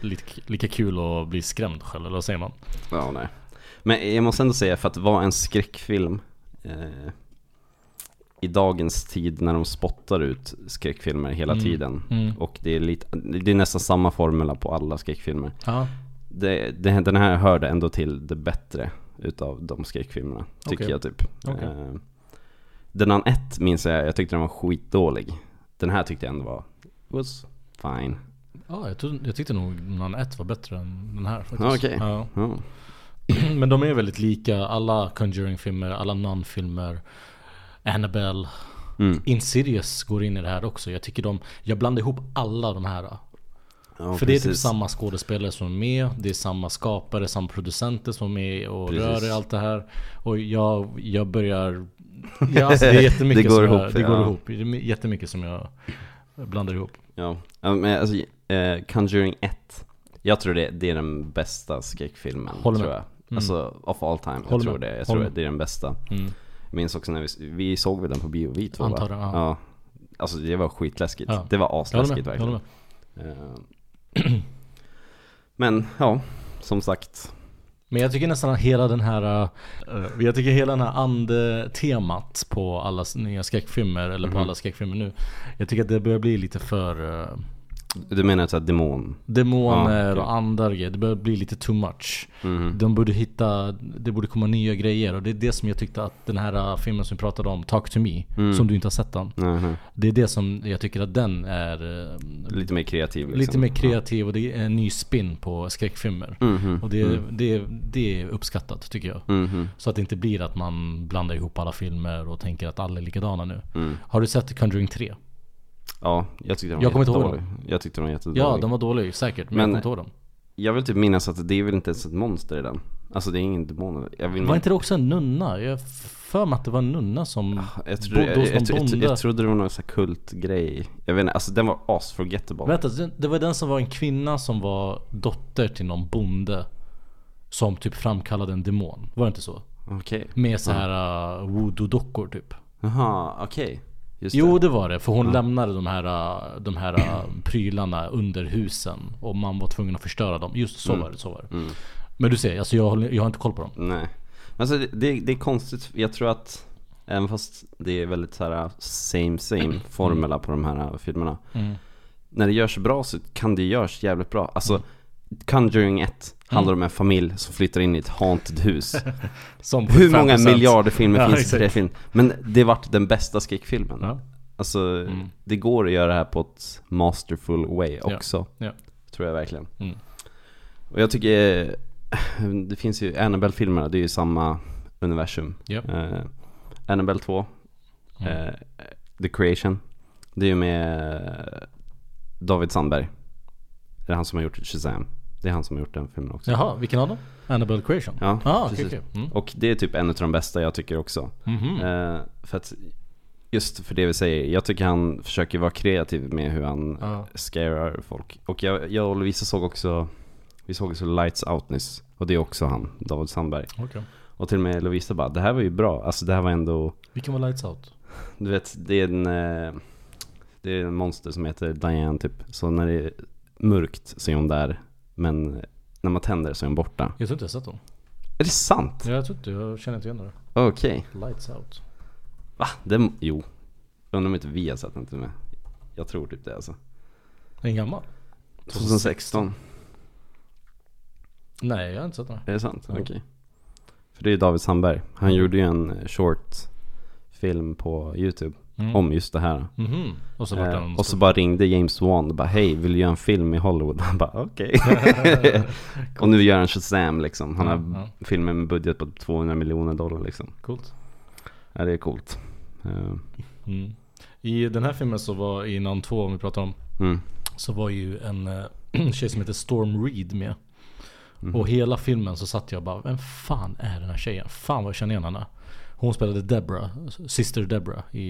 [SPEAKER 2] lika kul att bli skrämd själv, eller vad säger man?
[SPEAKER 1] Ja, nej. Men jag måste ändå säga för att vara en skräckfilm eh, i dagens tid när de spottar ut skräckfilmer hela
[SPEAKER 2] Mm.
[SPEAKER 1] tiden
[SPEAKER 2] Mm.
[SPEAKER 1] och det är, lite, det är nästan samma formula på alla skräckfilmer.
[SPEAKER 2] Ja,
[SPEAKER 1] Det, det, den här hörde ändå till det bättre utav de skräckfilmerna, tycker
[SPEAKER 2] Okej.
[SPEAKER 1] jag typ.
[SPEAKER 2] Okej.
[SPEAKER 1] Eh, den 1 minns jag, jag tyckte den var skitdålig. Den här tyckte jag ändå var, was fine.
[SPEAKER 2] ja jag, trodde, jag tyckte nog Nun 1 var bättre än den här faktiskt.
[SPEAKER 1] Okej.
[SPEAKER 2] Ja.
[SPEAKER 1] Ja.
[SPEAKER 2] Men de är väldigt lika, alla Conjuring-filmer, alla Nun-filmer Annabelle
[SPEAKER 1] Mm.
[SPEAKER 2] Insidious går in i det här också. Jag tycker de, jag blandar ihop alla de här.
[SPEAKER 1] Ja,
[SPEAKER 2] För det är typ
[SPEAKER 1] precis.
[SPEAKER 2] samma skådespelare som är med, det är samma skapare, samma producenter som är med och
[SPEAKER 1] Precis.
[SPEAKER 2] rör i allt det här. Och jag, jag börjar... Ja, alltså det är jättemycket
[SPEAKER 1] Det går
[SPEAKER 2] som jag,
[SPEAKER 1] ihop,
[SPEAKER 2] det går
[SPEAKER 1] ja.
[SPEAKER 2] ihop. Det är jättemycket som jag blandar ihop.
[SPEAKER 1] Ja, men alltså, Eh, Conjuring 1. Jag tror det, det är den bästa skräckfilmen,
[SPEAKER 2] Håller
[SPEAKER 1] tror
[SPEAKER 2] med.
[SPEAKER 1] Jag.
[SPEAKER 2] Mm.
[SPEAKER 1] Alltså, of all time. Jag
[SPEAKER 2] Håller
[SPEAKER 1] tror
[SPEAKER 2] med.
[SPEAKER 1] det. Jag tror det är den bästa.
[SPEAKER 2] Mm.
[SPEAKER 1] Jag minns också när vi, vi såg väl den på bio, vi två?
[SPEAKER 2] Antar det, ja.
[SPEAKER 1] ja. Alltså det var skitläskigt.
[SPEAKER 2] Ja.
[SPEAKER 1] Det var
[SPEAKER 2] Jag
[SPEAKER 1] asläskigt.
[SPEAKER 2] Jag
[SPEAKER 1] verkligen. Eh, Men ja, som sagt.
[SPEAKER 2] Men jag tycker nästan att hela den här uh, Jag tycker hela den här andetemat på alla nya skräckfilmer Eller på
[SPEAKER 1] Mhm.
[SPEAKER 2] alla skräckfilmer nu Jag tycker att det börjar bli lite för uh,
[SPEAKER 1] Du menar såhär demon?
[SPEAKER 2] Demoner
[SPEAKER 1] Ja,
[SPEAKER 2] och andar grejer. Det börjar bli lite too much
[SPEAKER 1] Mhm.
[SPEAKER 2] De borde hitta, det borde komma nya grejer och det är det som jag tyckte att den här uh, filmen som vi pratade om, Talk to me,
[SPEAKER 1] Mm.
[SPEAKER 2] som du inte har sett den.
[SPEAKER 1] Mhm.
[SPEAKER 2] Det är det som jag tycker att den är uh,
[SPEAKER 1] Lite mer kreativ liksom.
[SPEAKER 2] lite mer kreativ och det är en ny spin på skräckfilmer.
[SPEAKER 1] Mhm.
[SPEAKER 2] Och det,
[SPEAKER 1] Mm.
[SPEAKER 2] det, det är uppskattat tycker jag.
[SPEAKER 1] Mhm.
[SPEAKER 2] Så att det inte blir att man blandar ihop alla filmer och tänker att alla är likadana nu.
[SPEAKER 1] Mm.
[SPEAKER 2] Har du sett Conjuring 3?
[SPEAKER 1] Ja, jag tyckte den var
[SPEAKER 2] Jag kommer inte ihåg
[SPEAKER 1] jättedålig. Jag tyckte den var jättedålig.
[SPEAKER 2] Ja, den var dålig säkert, men,
[SPEAKER 1] Men-
[SPEAKER 2] jag kommer inte ihåg dem.
[SPEAKER 1] Jag vill typ minnas att det är väl inte ens ett monster i den. Alltså det är ingen demon. Jag vill
[SPEAKER 2] Var inte det också en nunna? Jag för mig att det var en nunna som
[SPEAKER 1] jag trodde,
[SPEAKER 2] bodde
[SPEAKER 1] jag,
[SPEAKER 2] hos
[SPEAKER 1] jag,
[SPEAKER 2] någon
[SPEAKER 1] jag, jag,
[SPEAKER 2] bonde.
[SPEAKER 1] jag trodde det var någon sån kultgrej. Jag vet inte, alltså den var as-forgettable.
[SPEAKER 2] Vänta, det- var den som var en kvinna som var dotter till någon bonde Som typ framkallade en demon, var det inte så?
[SPEAKER 1] Okej.
[SPEAKER 2] Med så här uh, voodoo-dockor typ
[SPEAKER 1] Jaha, okej. Just
[SPEAKER 2] Jo
[SPEAKER 1] det.
[SPEAKER 2] det var det, för hon lämnade de här, uh, de här uh, prylarna under husen Och man var tvungen att förstöra dem, just så var det, så var det.
[SPEAKER 1] Mm.
[SPEAKER 2] Men du ser, alltså jag, jag har inte koll på dem.
[SPEAKER 1] Nej. Men alltså det, det, det är konstigt, jag tror att Även fast det är väldigt så här same same formula på de här filmerna.
[SPEAKER 2] Mm.
[SPEAKER 1] När det görs bra så kan det görs jävligt bra. Alltså Conjuring 1 handlar
[SPEAKER 2] Mm.
[SPEAKER 1] om en familj som flyttar in i ett haunted hus Hur många
[SPEAKER 2] 5%.
[SPEAKER 1] miljarder filmer
[SPEAKER 2] Ja,
[SPEAKER 1] finns
[SPEAKER 2] exakt.
[SPEAKER 1] i det film? Men det vart den bästa skräckfilmen
[SPEAKER 2] Ja.
[SPEAKER 1] Alltså
[SPEAKER 2] Mm.
[SPEAKER 1] det går att göra det här på ett masterful way också
[SPEAKER 2] Ja.
[SPEAKER 1] Tror jag verkligen
[SPEAKER 2] Mm.
[SPEAKER 1] Och jag tycker eh, Det finns ju Annabelle-filmerna, det är ju samma universum
[SPEAKER 2] Ja.
[SPEAKER 1] eh, Annabelle 2
[SPEAKER 2] Mm.
[SPEAKER 1] eh, The Creation Det är ju med eh, David Sandberg Det är han som har gjort Shazam Det är han som har gjort den filmen också
[SPEAKER 2] Jaha, vilken av dem? Annabelle Creation?
[SPEAKER 1] Ja,
[SPEAKER 2] ah,
[SPEAKER 1] precis.
[SPEAKER 2] okej. Mm.
[SPEAKER 1] Och det är typ en av de bästa jag tycker också
[SPEAKER 2] Mhm.
[SPEAKER 1] eh, För att Just för det vi säger, jag tycker han försöker vara kreativ med hur han
[SPEAKER 2] Ja.
[SPEAKER 1] scarar folk Och jag, jag och Lovisa såg också Vi såg också Lights Out nyss Och det är också han, David Sandberg
[SPEAKER 2] Okej.
[SPEAKER 1] Och till och med Lovisa bara, det här var ju bra Alltså det här var ändå
[SPEAKER 2] Vilken var Lights Out?
[SPEAKER 1] Du vet, det är en eh, Det är en monster som heter Diane typ Så när det är mörkt så är hon där Men när man tänder så är hon borta
[SPEAKER 2] Jag tror inte jag sett dem.
[SPEAKER 1] Är det sant?
[SPEAKER 2] Ja, jag tror inte, jag känner inte igen det.
[SPEAKER 1] Okej
[SPEAKER 2] Lights Out.
[SPEAKER 1] Va? Den, jo Undrar om inte vi har sett den till och med Jag tror typ det alltså
[SPEAKER 2] Är den gammal?
[SPEAKER 1] 2016
[SPEAKER 2] Nej, jag har inte sett den.
[SPEAKER 1] Är det sant? Okej För det är David Sandberg Han gjorde ju en short film på YouTube
[SPEAKER 2] Mm.
[SPEAKER 1] Om just det här
[SPEAKER 2] Mhm. Och så
[SPEAKER 1] eh, Och så bara ringde James Wan och bara Hej, vill du göra en film i Hollywood? Han bara okej Och nu gör han Shazam liksom Han har
[SPEAKER 2] Ja,
[SPEAKER 1] filmer med budget på 200 miljoner dollar liksom
[SPEAKER 2] Coolt.
[SPEAKER 1] Ja det är coolt Eh,
[SPEAKER 2] Mm. I den här filmen så var, i Nun 2 om vi pratar om,
[SPEAKER 1] mm.
[SPEAKER 2] så var ju en eh, tjej som heter Storm Reed med.
[SPEAKER 1] Mhm.
[SPEAKER 2] Och hela filmen så satt jag bara, vem fan är den här tjejen? Fan vad jag känner igen henne. Hon spelade Deborah, Sister Deborah i,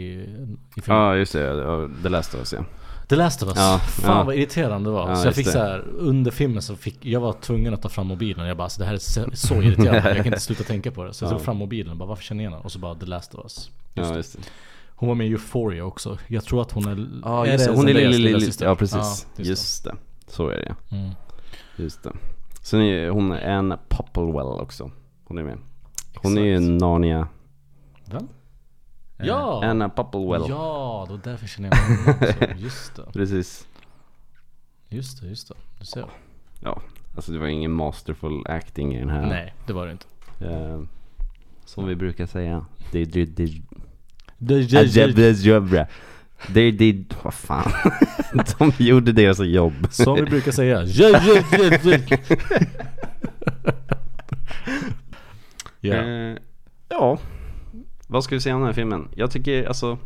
[SPEAKER 2] i filmen.
[SPEAKER 1] Ja just det, Last of Us ja
[SPEAKER 2] The Last of Us.
[SPEAKER 1] Ja,
[SPEAKER 2] Fan
[SPEAKER 1] ja.
[SPEAKER 2] vad irriterande det var.
[SPEAKER 1] Ja,
[SPEAKER 2] så jag
[SPEAKER 1] just
[SPEAKER 2] fick
[SPEAKER 1] det.
[SPEAKER 2] så här, under filmen så fick, jag var tvungen att ta fram mobilen. Jag bara, alltså, det här är så, så irriterande. jag kan inte sluta tänka på det. Så jag tog fram mobilen och bara, varför känner jag henne? Och så bara, The Last of Us. Just
[SPEAKER 1] Ja
[SPEAKER 2] det.
[SPEAKER 1] just det
[SPEAKER 2] Hon var med i Euphoria också. Jag tror att hon är...
[SPEAKER 1] Ja just det, hon är
[SPEAKER 2] Zendayas
[SPEAKER 1] lille, lille,
[SPEAKER 2] lillasyster?
[SPEAKER 1] ja precis
[SPEAKER 2] Ja,
[SPEAKER 1] Just det, så är det ja
[SPEAKER 2] Mm.
[SPEAKER 1] Just det Sen är hon Anne Popplewell också Hon är med Hon är ju
[SPEAKER 2] Exakt.
[SPEAKER 1] Narnia
[SPEAKER 2] Vem?
[SPEAKER 1] Eh,
[SPEAKER 2] Ja!
[SPEAKER 1] Anna Popplewell
[SPEAKER 2] Ja, då därför känner jag henne också. Just det.
[SPEAKER 1] Precis
[SPEAKER 2] Just det, just det. Du ser.
[SPEAKER 1] Ja, alltså det var ingen masterful acting i den här
[SPEAKER 2] Nej, det var det inte.
[SPEAKER 1] Eh, Som vi brukar säga Det det det
[SPEAKER 2] Det,
[SPEAKER 1] Ajabra Det det vad fan De gjorde deras jobb
[SPEAKER 2] Som vi brukar säga. Ja, ja, ja, ja. Ja.
[SPEAKER 1] Eh, Ja Vad ska vi säga om den här filmen? Jag tycker alltså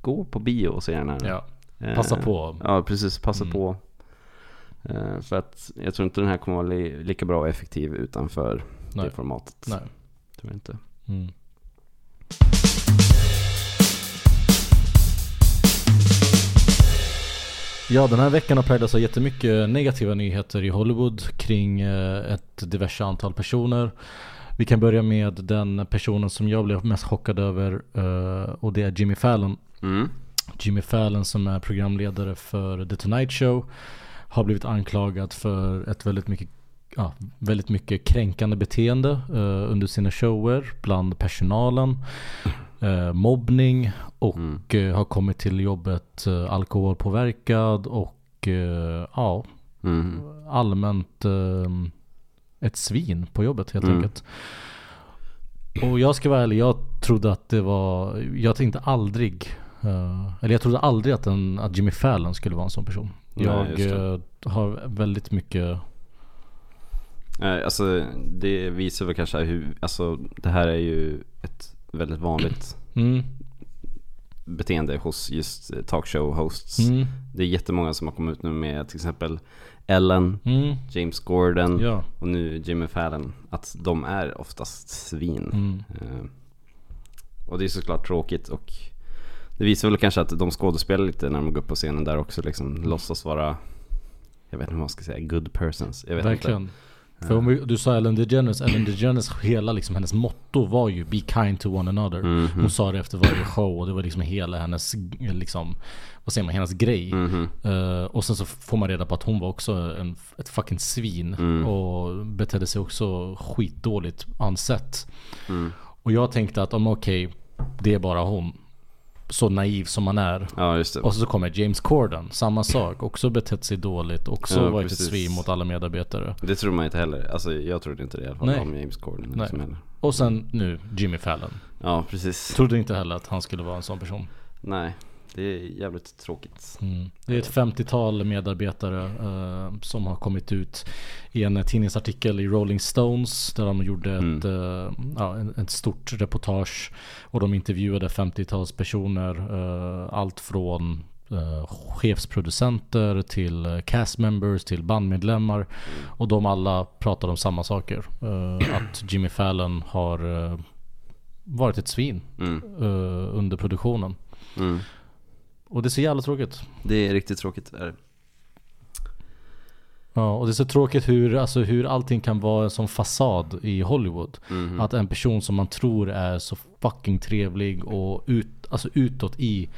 [SPEAKER 1] Gå på bio och se den här
[SPEAKER 2] ja.
[SPEAKER 1] Eh,
[SPEAKER 2] Passa på.
[SPEAKER 1] Ja precis, passa
[SPEAKER 2] Mm.
[SPEAKER 1] på Eh, För att jag tror inte den här kommer vara li- lika bra och effektiv utanför
[SPEAKER 2] Nej.
[SPEAKER 1] det formatet
[SPEAKER 2] Nej.
[SPEAKER 1] Tror jag inte
[SPEAKER 2] Mm. Ja, den här veckan har präglats av jättemycket negativa nyheter i Hollywood kring eh, ett diverse antal personer. Vi kan börja med den personen som jag blev mest chockad över eh, och det är Jimmy Fallon.
[SPEAKER 1] Mm.
[SPEAKER 2] Jimmy Fallon som är programledare för The Tonight Show har blivit anklagad för ett väldigt mycket, ja, väldigt mycket kränkande beteende eh, under sina shower bland personalen. Eh, mobbning och eh, har kommit till jobbet alkoholpåverkad och ja,
[SPEAKER 1] Mm.
[SPEAKER 2] allmänt ett svin på jobbet helt
[SPEAKER 1] Mm.
[SPEAKER 2] enkelt. Och jag ska vara ärlig, jag trodde att det var, jag tänkte aldrig, eh, eller jag trodde aldrig att, en, att Jimmy Fallon skulle vara en sån person. Jag eh, har väldigt mycket,
[SPEAKER 1] Alltså det visar väl kanske hur, alltså det här är ju ett väldigt vanligt
[SPEAKER 2] mm,
[SPEAKER 1] beteende hos just talkshow hosts.
[SPEAKER 2] mm,
[SPEAKER 1] Det är jättemånga som har kommit ut nu med till exempel Ellen,
[SPEAKER 2] mm,
[SPEAKER 1] James Gordon
[SPEAKER 2] ja,
[SPEAKER 1] och nu Jimmy Fallon. Att de är oftast svin.
[SPEAKER 2] mm,
[SPEAKER 1] Eh, Och det är såklart tråkigt och det visar väl kanske att de skådespelar lite när de går upp på scenen där också liksom låtsas vara Jag vet inte vad man ska säga, good persons. Jag vet
[SPEAKER 2] verkligen.
[SPEAKER 1] inte.
[SPEAKER 2] För om vi, du sa Ellen DeGeneres, Ellen DeGeneres hela liksom hennes motto var ju Be kind to one another.
[SPEAKER 1] Mhm.
[SPEAKER 2] Hon sa det efter varje show och det var liksom hela hennes, liksom, vad säger man, hennes grej.
[SPEAKER 1] Mhm.
[SPEAKER 2] Eh, och sen så får man reda på att hon var också en, ett fucking svin.
[SPEAKER 1] Mm.
[SPEAKER 2] Och betedde sig också skitdåligt ansett.
[SPEAKER 1] Mm.
[SPEAKER 2] Och jag tänkte att om okej, det är bara hon. Så naiv som man är.
[SPEAKER 1] Ja.
[SPEAKER 2] Och så kommer James Corden, samma sak. Också betett sig dåligt. Också
[SPEAKER 1] Ja,
[SPEAKER 2] varit
[SPEAKER 1] precis.
[SPEAKER 2] ett svin mot alla medarbetare.
[SPEAKER 1] Det tror man inte heller. Alltså jag trodde inte det i alla fall
[SPEAKER 2] Nej.
[SPEAKER 1] om James Corden.
[SPEAKER 2] Nej.
[SPEAKER 1] Liksom.
[SPEAKER 2] Och sen nu Jimmy Fallon.
[SPEAKER 1] Ja precis.
[SPEAKER 2] Trodde inte heller att han skulle vara en sån person.
[SPEAKER 1] Nej, det är jävligt tråkigt.
[SPEAKER 2] Mm. Det är ett 50-tal medarbetare eh, som har kommit ut i en tidningsartikel i Rolling Stones där de gjorde ett, eh, ja, en, ett stort reportage och de intervjuade 50-tals personer. eh, allt från eh, chefsproducenter till cast members till bandmedlemmar och de alla pratade om samma saker. Eh, att Jimmy Fallon har eh, varit ett svin
[SPEAKER 1] Mm.
[SPEAKER 2] under produktionen.
[SPEAKER 1] Mm.
[SPEAKER 2] Och det är så jävla tråkigt.
[SPEAKER 1] Det är riktigt tråkigt. Är det.
[SPEAKER 2] Ja, och det är så tråkigt hur, alltså, hur allting kan vara en sån fasad i Hollywood.
[SPEAKER 1] Mhm.
[SPEAKER 2] Att en person som man tror är så fucking trevlig och ut, alltså utåt i,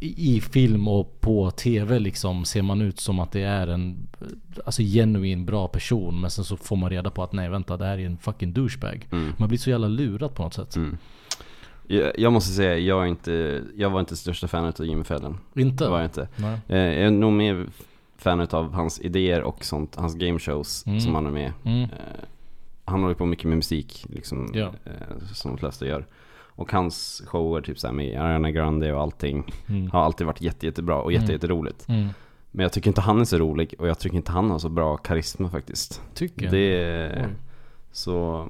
[SPEAKER 2] i, i film och på tv liksom ser man ut som att det är en alltså genuin bra person. Men sen så får man reda på att nej vänta det här är en fucking douchebag.
[SPEAKER 1] Mm.
[SPEAKER 2] Man blir så jävla lurad på något sätt.
[SPEAKER 1] Mm. Jag, jag måste säga, jag, är inte, jag var inte största fanet av Jimmy Fallon.
[SPEAKER 2] Inte?
[SPEAKER 1] Det var jag inte.
[SPEAKER 2] Nej.
[SPEAKER 1] Eh, Jag är nog mer fan av hans idéer och sånt, hans gameshows
[SPEAKER 2] Mm.
[SPEAKER 1] som han är med.
[SPEAKER 2] Mm.
[SPEAKER 1] Eh, Han håller på mycket med musik, liksom,
[SPEAKER 2] Ja.
[SPEAKER 1] eh, som de flesta gör. Och hans shower, typ såhär med Ariana Grande och allting,
[SPEAKER 2] Mm.
[SPEAKER 1] har alltid varit jätte, jättebra och jätte,
[SPEAKER 2] Mm.
[SPEAKER 1] jätteroligt.
[SPEAKER 2] Mm.
[SPEAKER 1] Men jag tycker inte han är så rolig och jag tycker inte han har så bra karisma faktiskt.
[SPEAKER 2] Tycker
[SPEAKER 1] Det så,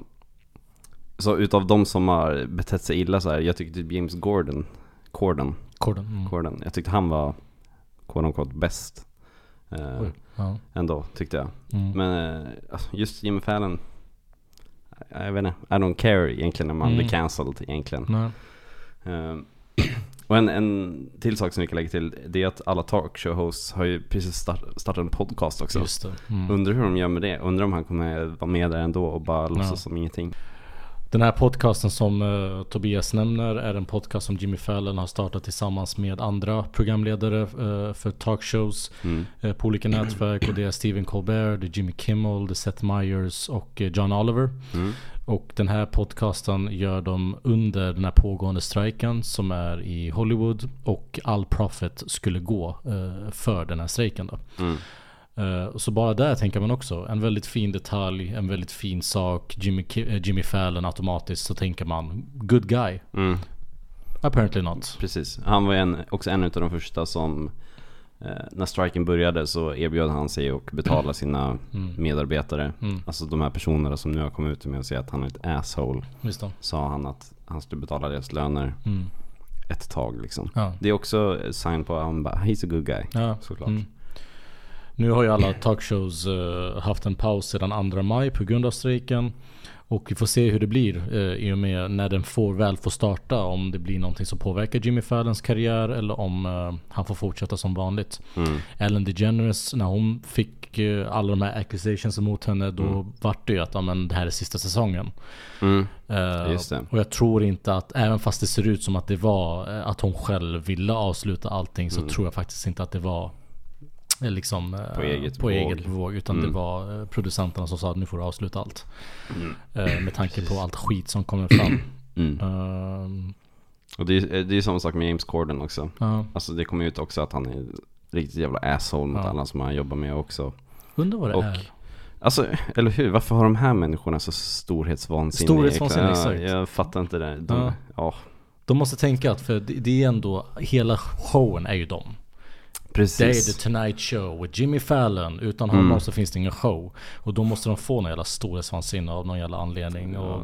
[SPEAKER 1] så utav de som har betett sig illa så här, jag tycker typ James Gordon, Corden,
[SPEAKER 2] Corden. Mm.
[SPEAKER 1] Corden, jag tyckte han var quote unquote bäst. Eh,
[SPEAKER 2] Oj. Ja.
[SPEAKER 1] ändå, tyckte jag.
[SPEAKER 2] Mm.
[SPEAKER 1] Men eh, alltså, just Jimmy Fallon, jag vet inte, I don't care egentligen när man
[SPEAKER 2] Mm.
[SPEAKER 1] blir cancelled egentligen. Eh, och en, en till sak som vi kan lägga till, det är att alla talkshow hosts har ju precis start, startat en podcast också.
[SPEAKER 2] Just det. Mm.
[SPEAKER 1] Undrar hur de gör med det, undrar om han kommer vara med där ändå och bara låtsas som ingenting.
[SPEAKER 2] Den här podcasten som eh, Tobias nämner är en podcast som Jimmy Fallon har startat tillsammans med andra programledare eh, för talkshows
[SPEAKER 1] Mm.
[SPEAKER 2] eh, på olika nätverk. Och det är Stephen Colbert, det är Jimmy Kimmel, det är Seth Meyers och John Oliver.
[SPEAKER 1] Mm.
[SPEAKER 2] Och den här podcasten gör de under den här pågående strejken som är i Hollywood. Och all profit skulle gå för den här strejken då.
[SPEAKER 1] Mm.
[SPEAKER 2] Eh, Så bara där tänker man också, en väldigt fin detalj, en väldigt fin sak, Jimmy, eh, Jimmy Fallon automatiskt så tänker man, good guy.
[SPEAKER 1] Mm.
[SPEAKER 2] Apparently not.
[SPEAKER 1] Precis, han var en, också en av de första som eh, När striken började så erbjöd han sig att betala sina medarbetare
[SPEAKER 2] Mm.
[SPEAKER 1] Alltså de här personerna som nu har kommit ut med att säga att han är ett asshole. Sa han att han skulle betala deras löner
[SPEAKER 2] Mm.
[SPEAKER 1] ett tag liksom
[SPEAKER 2] Ja.
[SPEAKER 1] Det är också sign på att han bara, he's a good guy
[SPEAKER 2] Ja.
[SPEAKER 1] Såklart
[SPEAKER 2] Mm. Nu har ju alla talkshows eh, haft en paus sedan 2 maj på grund av strejken. Och vi får se hur det blir eh, i och med när den får, väl får starta. Om det blir någonting som påverkar Jimmy Fallons karriär eller om eh, han får fortsätta som vanligt.
[SPEAKER 1] Mm.
[SPEAKER 2] Ellen DeGeneres, när hon fick eh, alla de här accusations mot henne, då
[SPEAKER 1] Mm.
[SPEAKER 2] vart det ju att ja, men, det här är sista säsongen.
[SPEAKER 1] Mm.
[SPEAKER 2] Eh. Och jag tror inte att, även fast det ser ut som att det var eh, att hon själv ville avsluta allting, så tror jag faktiskt inte att det var liksom eh,
[SPEAKER 1] Mm. På eget
[SPEAKER 2] på eget bevåg. Utan
[SPEAKER 1] Mm.
[SPEAKER 2] det var eh, producenterna som sa att nu får du avsluta allt. Eh, Med tanke på allt skit som kommer fram.
[SPEAKER 1] Mm.
[SPEAKER 2] Ehm,
[SPEAKER 1] Och det är det är samma sak med James Corden också.
[SPEAKER 2] ja.
[SPEAKER 1] Alltså det kommer ut också att han är riktigt jävla asshole mot
[SPEAKER 2] Ja.
[SPEAKER 1] alla som han jobbar med också.
[SPEAKER 2] Undrar vad det
[SPEAKER 1] Och-
[SPEAKER 2] är.
[SPEAKER 1] Alltså, eller hur? Varför har de här människorna så storhetsvansinne?
[SPEAKER 2] Storhetsvansinne, exakt.
[SPEAKER 1] Jag fattar inte det. De,
[SPEAKER 2] Ja.
[SPEAKER 1] ja.
[SPEAKER 2] De måste tänka att, för det, det är ändå, hela showen är ju dem. Det är
[SPEAKER 1] precis.
[SPEAKER 2] The Tonight Show with Jimmy Fallon. Utan
[SPEAKER 1] Mm.
[SPEAKER 2] honom så finns det ingen show. Och då måste de få någon jävla storhetsvansinne av någon jävla anledning. Och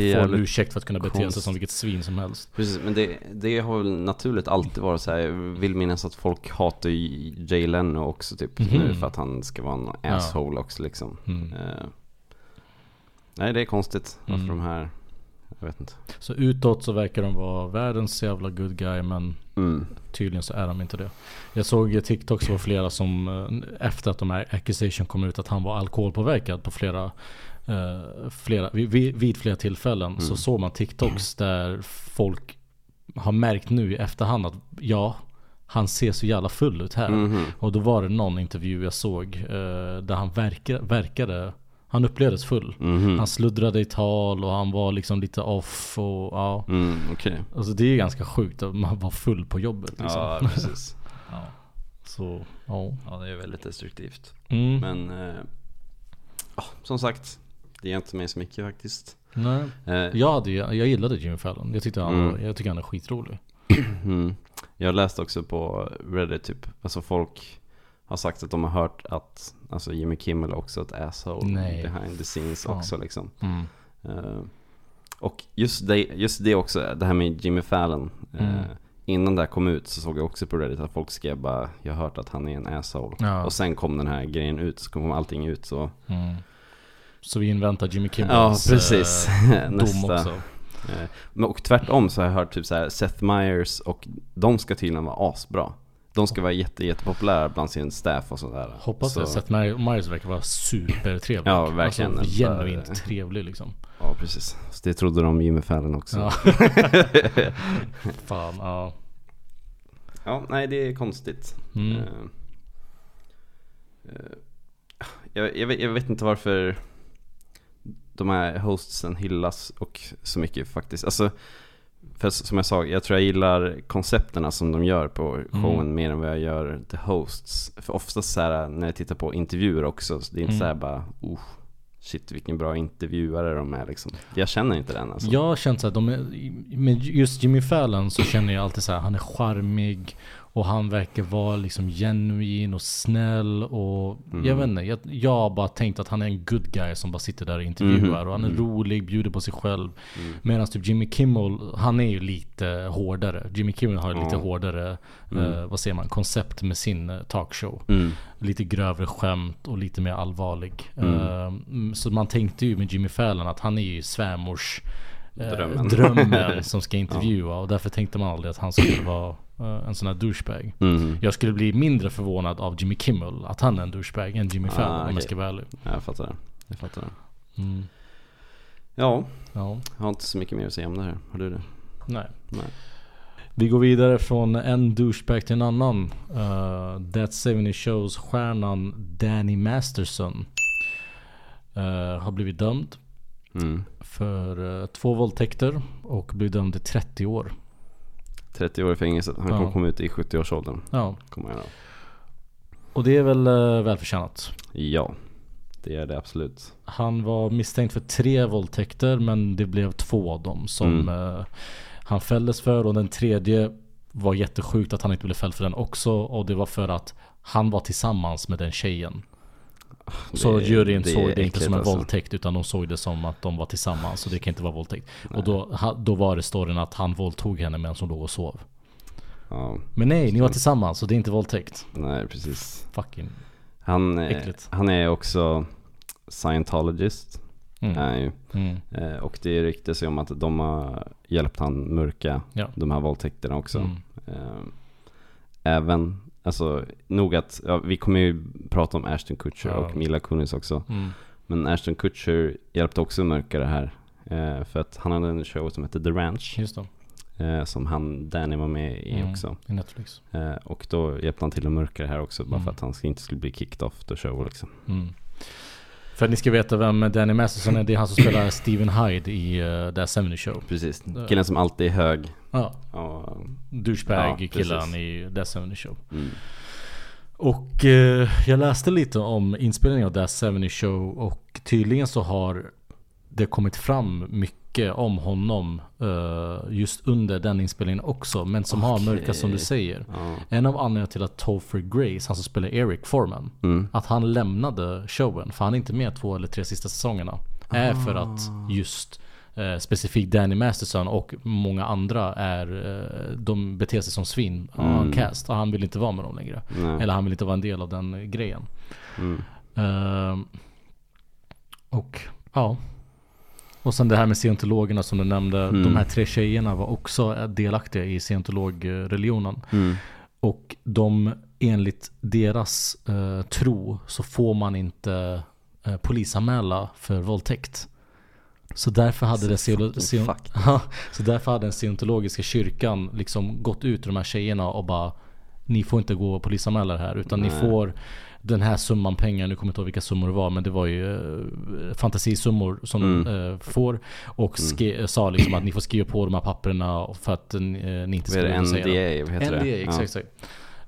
[SPEAKER 1] Ja,
[SPEAKER 2] få en ursäkt för att kunna bete sig som vilket svin som helst.
[SPEAKER 1] Precis, men det, det har väl naturligt alltid varit så här. Jag vill minnas att folk hatar Jay Leno också typ
[SPEAKER 2] Mhm.
[SPEAKER 1] nu för att han ska vara en
[SPEAKER 2] Ja.
[SPEAKER 1] asshole också liksom.
[SPEAKER 2] Mm.
[SPEAKER 1] Eh, nej, det är konstigt varför
[SPEAKER 2] Mm.
[SPEAKER 1] de här, jag vet inte.
[SPEAKER 2] Så utåt så verkar de vara världens jävla good guy men
[SPEAKER 1] Mm.
[SPEAKER 2] tydligen så är de inte det. Jag såg i TikTok så var flera som eh, efter att de här accusation kom ut att han var alkoholpåverkad på flera eh, flera, vid, vid flera tillfällen så såg man TikToks där folk har märkt nu i efterhand att ja, han ser så jävla full ut här.
[SPEAKER 1] Mhm.
[SPEAKER 2] Och då var det någon intervju jag såg eh, där han verkar, verkade, han upplevdes full.
[SPEAKER 1] Mhm.
[SPEAKER 2] Han sluddrade i tal och han var liksom lite off och ja.
[SPEAKER 1] Mm, okej.
[SPEAKER 2] Alltså det är ganska sjukt att man var full på jobbet liksom.
[SPEAKER 1] Ja, precis.
[SPEAKER 2] Så, ja.
[SPEAKER 1] Ja, det är väldigt destruktivt.
[SPEAKER 2] Mm.
[SPEAKER 1] Men, eh, ja, som sagt, det ger inte mig så mycket faktiskt.
[SPEAKER 2] Nej.
[SPEAKER 1] Eh,
[SPEAKER 2] Jag, hade, jag gillade Jimmy Fallon. Jag, tyckte han,
[SPEAKER 1] Mm.
[SPEAKER 2] jag tycker han är skitrolig.
[SPEAKER 1] Mm. Jag läste också på Reddit typ, alltså folk har sagt att de har hört att alltså Jimmy Kimmel är också ett asshole
[SPEAKER 2] Nej.
[SPEAKER 1] behind the scenes
[SPEAKER 2] Fan.
[SPEAKER 1] också liksom.
[SPEAKER 2] Mm.
[SPEAKER 1] Eh, och just det, just det också, det här med Jimmy Fallon. eh,
[SPEAKER 2] Mm.
[SPEAKER 1] innan det här kom ut så såg jag också på Reddit att folk skrev bara Jag har hört att han är en asshole.
[SPEAKER 2] Ja.
[SPEAKER 1] Och sen kom den här grejen ut, så kom allting ut så.
[SPEAKER 2] Mm. Så vi inväntar Jimmy
[SPEAKER 1] Ja,
[SPEAKER 2] Kimmels
[SPEAKER 1] precis.
[SPEAKER 2] eh, dom
[SPEAKER 1] Nästa.
[SPEAKER 2] också.
[SPEAKER 1] Eh, Men och tvärtom så har jag hört typ så här Seth Meyers och de ska tydligen vara asbra. De ska vara jätte, jättepopulära bland sin staff och sådär.
[SPEAKER 2] Hoppas
[SPEAKER 1] så,
[SPEAKER 2] det. Seth Myers verkar vara supertrevlig.
[SPEAKER 1] Ja, verkligen.
[SPEAKER 2] Alltså, genuint trevlig liksom.
[SPEAKER 1] Ja, precis. Så det trodde de Jimmy Fallon också.
[SPEAKER 2] Ja.
[SPEAKER 1] Ja.
[SPEAKER 2] Fan, ja.
[SPEAKER 1] nej det är konstigt.
[SPEAKER 2] Mm.
[SPEAKER 1] Eh, eh, jag, jag, vet, jag vet inte varför de här hostsen hyllas och så mycket faktiskt. Alltså, för som jag sa, jag tror jag gillar koncepterna som de gör på showen
[SPEAKER 2] Mm.
[SPEAKER 1] mer än vad jag gör the hosts. För oftast så här när jag tittar på intervjuer också, så det är inte
[SPEAKER 2] Mm.
[SPEAKER 1] så här bara, oh, shit vilken bra intervjuare de är liksom. Jag känner inte den alltså.
[SPEAKER 2] Jag har känt så att de är, med just Jimmy Fallon så känner jag alltid så här, han är charmig och han verkar vara liksom genuin och snäll och
[SPEAKER 1] Mm.
[SPEAKER 2] jag vet inte, jag, jag har bara tänkt att han är en good guy som bara sitter där och intervjuar
[SPEAKER 1] Mhm.
[SPEAKER 2] och han är rolig, bjuder på sig själv.
[SPEAKER 1] Mm.
[SPEAKER 2] Medan typ Jimmy Kimmel, han är ju lite hårdare. Jimmy Kimmel har lite hårdare,
[SPEAKER 1] Mm.
[SPEAKER 2] eh, vad säger man, koncept med sin eh, talkshow.
[SPEAKER 1] Mm.
[SPEAKER 2] Lite grövre skämt och lite mer allvarlig.
[SPEAKER 1] Mm.
[SPEAKER 2] Eh, mm, så man tänkte ju med Jimmy Fallon att han är ju svärmors
[SPEAKER 1] Drömmen.
[SPEAKER 2] drömmen som ska intervjua. Och därför tänkte man aldrig att han skulle vara eh, en sån här douchebag.
[SPEAKER 1] Mm.
[SPEAKER 2] Jag skulle bli mindre förvånad av Jimmy Kimmel, att han är en douchebag, än Jimmy
[SPEAKER 1] Ah,
[SPEAKER 2] Fallon om jag ska vara ärlig.
[SPEAKER 1] Ja, jag fattar det. Jag fattar det.
[SPEAKER 2] Mm.
[SPEAKER 1] Ja,
[SPEAKER 2] Ja,
[SPEAKER 1] jag har inte så mycket mer att säga om det här. Har du det?
[SPEAKER 2] nej.
[SPEAKER 1] Nej.
[SPEAKER 2] Vi går vidare från en douchebag till en annan. Uh, That 70 Shows stjärnan Danny Masterson eh, har blivit dömd
[SPEAKER 1] Mm.
[SPEAKER 2] för eh, två våldtäkter och blev dömd till 30 år.
[SPEAKER 1] 30 år i fängelse. Han
[SPEAKER 2] Ja.
[SPEAKER 1] kommer komma ut i 70-årsåldern.
[SPEAKER 2] Ja,
[SPEAKER 1] Kommer
[SPEAKER 2] och det är väl uh, välförtjänat.
[SPEAKER 1] Ja, det är det absolut.
[SPEAKER 2] Han var misstänkt för tre våldtäkter men det blev två av dem som
[SPEAKER 1] Mm.
[SPEAKER 2] eh, han fälldes för och den tredje var jättesjukt att han inte blev fälld för den också och det var för att han var tillsammans med den tjejen. Så
[SPEAKER 1] Det
[SPEAKER 2] juryn
[SPEAKER 1] det
[SPEAKER 2] såg det inte som en
[SPEAKER 1] alltså.
[SPEAKER 2] våldtäkt utan de såg det som att de var tillsammans så det kan inte vara våldtäkt. Och då, då var det storyn att han våldtog henne medan hon låg och sov.
[SPEAKER 1] Ja,
[SPEAKER 2] Men nej, ni var tillsammans så det är inte våldtäkt.
[SPEAKER 1] nej precis.
[SPEAKER 2] Fucking.
[SPEAKER 1] Han, eh,
[SPEAKER 2] Äckligt.
[SPEAKER 1] han är också scientologist.
[SPEAKER 2] Mm.
[SPEAKER 1] är ju.
[SPEAKER 2] Mm.
[SPEAKER 1] Eh, och det ryktas ju om att de har hjälpt han mörka
[SPEAKER 2] Ja.
[SPEAKER 1] de här våldtäkterna också.
[SPEAKER 2] Mm.
[SPEAKER 1] Eh, även, alltså nog att, ja, vi kommer ju prata om Ashton Kutcher
[SPEAKER 2] Ja.
[SPEAKER 1] och Mila Kunis också.
[SPEAKER 2] Mm.
[SPEAKER 1] Men Ashton Kutcher hjälpte också mörka det här. Eh, för att han hade en show som hette The Ranch. Eh, som han, Danny var med i
[SPEAKER 2] Mm.
[SPEAKER 1] också.
[SPEAKER 2] I Netflix.
[SPEAKER 1] Eh, och då hjälpte han till att mörka det här också. Bara
[SPEAKER 2] Mm.
[SPEAKER 1] för att han inte skulle bli kicked off the show liksom.
[SPEAKER 2] För att ni ska veta vem Danny Masterson är, det är han som spelar Steven Hyde i uh, The 70 Show.
[SPEAKER 1] Precis. Killen som alltid är hög.
[SPEAKER 2] Ja,
[SPEAKER 1] Och,
[SPEAKER 2] douchebag
[SPEAKER 1] Ja,
[SPEAKER 2] killen i The 70 Show.
[SPEAKER 1] mm.
[SPEAKER 2] Och eh, jag läste lite om inspelningen av The 70 Show och tydligen så har det kommit fram mycket om honom eh, just under den inspelningen också. Men som har
[SPEAKER 1] Okej.
[SPEAKER 2] mörka som du säger.
[SPEAKER 1] Ja.
[SPEAKER 2] En av anledningarna till att Topher Grace, han som spelar Eric Foreman,
[SPEAKER 1] Mm.
[SPEAKER 2] att han lämnade showen, för han är inte med två eller tre sista säsongerna, är för att just eh, specifikt Danny Masterson och många andra är, eh, de beter sig som svin, mm. cast, och han vill inte vara med dem längre.
[SPEAKER 1] Nej.
[SPEAKER 2] Eller han vill inte vara en del av den grejen.
[SPEAKER 1] Mm.
[SPEAKER 2] Ehm, och ja. Och sen det här med scientologerna som du nämnde.
[SPEAKER 1] Mm.
[SPEAKER 2] De här tre tjejerna var också delaktiga i scientologreligionen.
[SPEAKER 1] Mm.
[SPEAKER 2] Och de, enligt deras eh, tro så får man inte eh, polisanmäla för våldtäkt. Så därför hade det så därför hade den scientologiska kyrkan liksom gått ut till de här tjejerna och bara Ni får inte gå och polisanmäla det här utan ni
[SPEAKER 1] Nej.
[SPEAKER 2] får den här summan pengar, nu kommer jag inte ihåg vilka summor det var men det var ju eh, fantasisummor som
[SPEAKER 1] Mm.
[SPEAKER 2] de eh, får Och ske- sa liksom att ni får skriva på de här papperna för att eh, ni inte ska
[SPEAKER 1] det?
[SPEAKER 2] säga det.
[SPEAKER 1] NDA? Vad heter
[SPEAKER 2] NDA,
[SPEAKER 1] det?
[SPEAKER 2] exakt, exakt.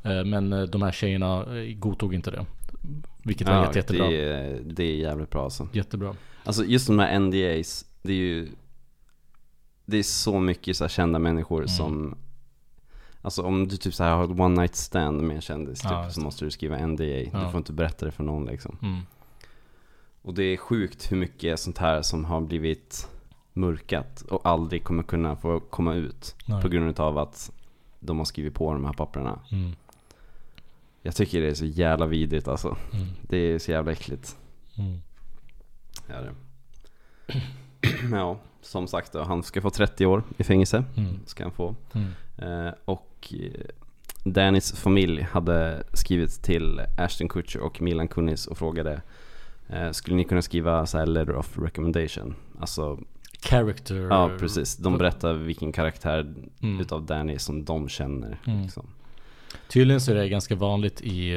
[SPEAKER 2] Eh, Men eh, de här tjejerna eh, godtog inte det. Vilket
[SPEAKER 1] Ja,
[SPEAKER 2] var
[SPEAKER 1] ja,
[SPEAKER 2] jätte, jättebra.
[SPEAKER 1] det, är, det är jävligt bra alltså.
[SPEAKER 2] Jättebra.
[SPEAKER 1] Alltså just de här NDAs, det är ju Det är så mycket så kända människor
[SPEAKER 2] Mm.
[SPEAKER 1] som Alltså om du typ så här har ett one night stand med en kändis
[SPEAKER 2] Ja,
[SPEAKER 1] typ,
[SPEAKER 2] just
[SPEAKER 1] så måste du skriva NDA.
[SPEAKER 2] Ja.
[SPEAKER 1] Du får inte berätta det för någon liksom.
[SPEAKER 2] Mm.
[SPEAKER 1] Och det är sjukt hur mycket sånt här som har blivit mörkat och aldrig kommer kunna få komma ut.
[SPEAKER 2] Nej.
[SPEAKER 1] På grund av att de har skrivit på de här papperna.
[SPEAKER 2] Mm.
[SPEAKER 1] Jag tycker det är så jävla vidrigt alltså.
[SPEAKER 2] Mm.
[SPEAKER 1] Det är så jävla äckligt.
[SPEAKER 2] Mm.
[SPEAKER 1] Ja, det. Ja, som sagt då, han ska få 30 år i fängelse.
[SPEAKER 2] Mm.
[SPEAKER 1] Ska han få. Eh, och eh, Dannys familj hade skrivit till Ashton Kutcher och Milan Kunis och frågade eh, Skulle ni kunna skriva så här letter of recommendation? Alltså,
[SPEAKER 2] Character.
[SPEAKER 1] ja precis. De berättar vilken karaktär
[SPEAKER 2] Mm.
[SPEAKER 1] utav Danny som de känner.
[SPEAKER 2] Mm.
[SPEAKER 1] Liksom.
[SPEAKER 2] Tydligen så är det ganska vanligt i,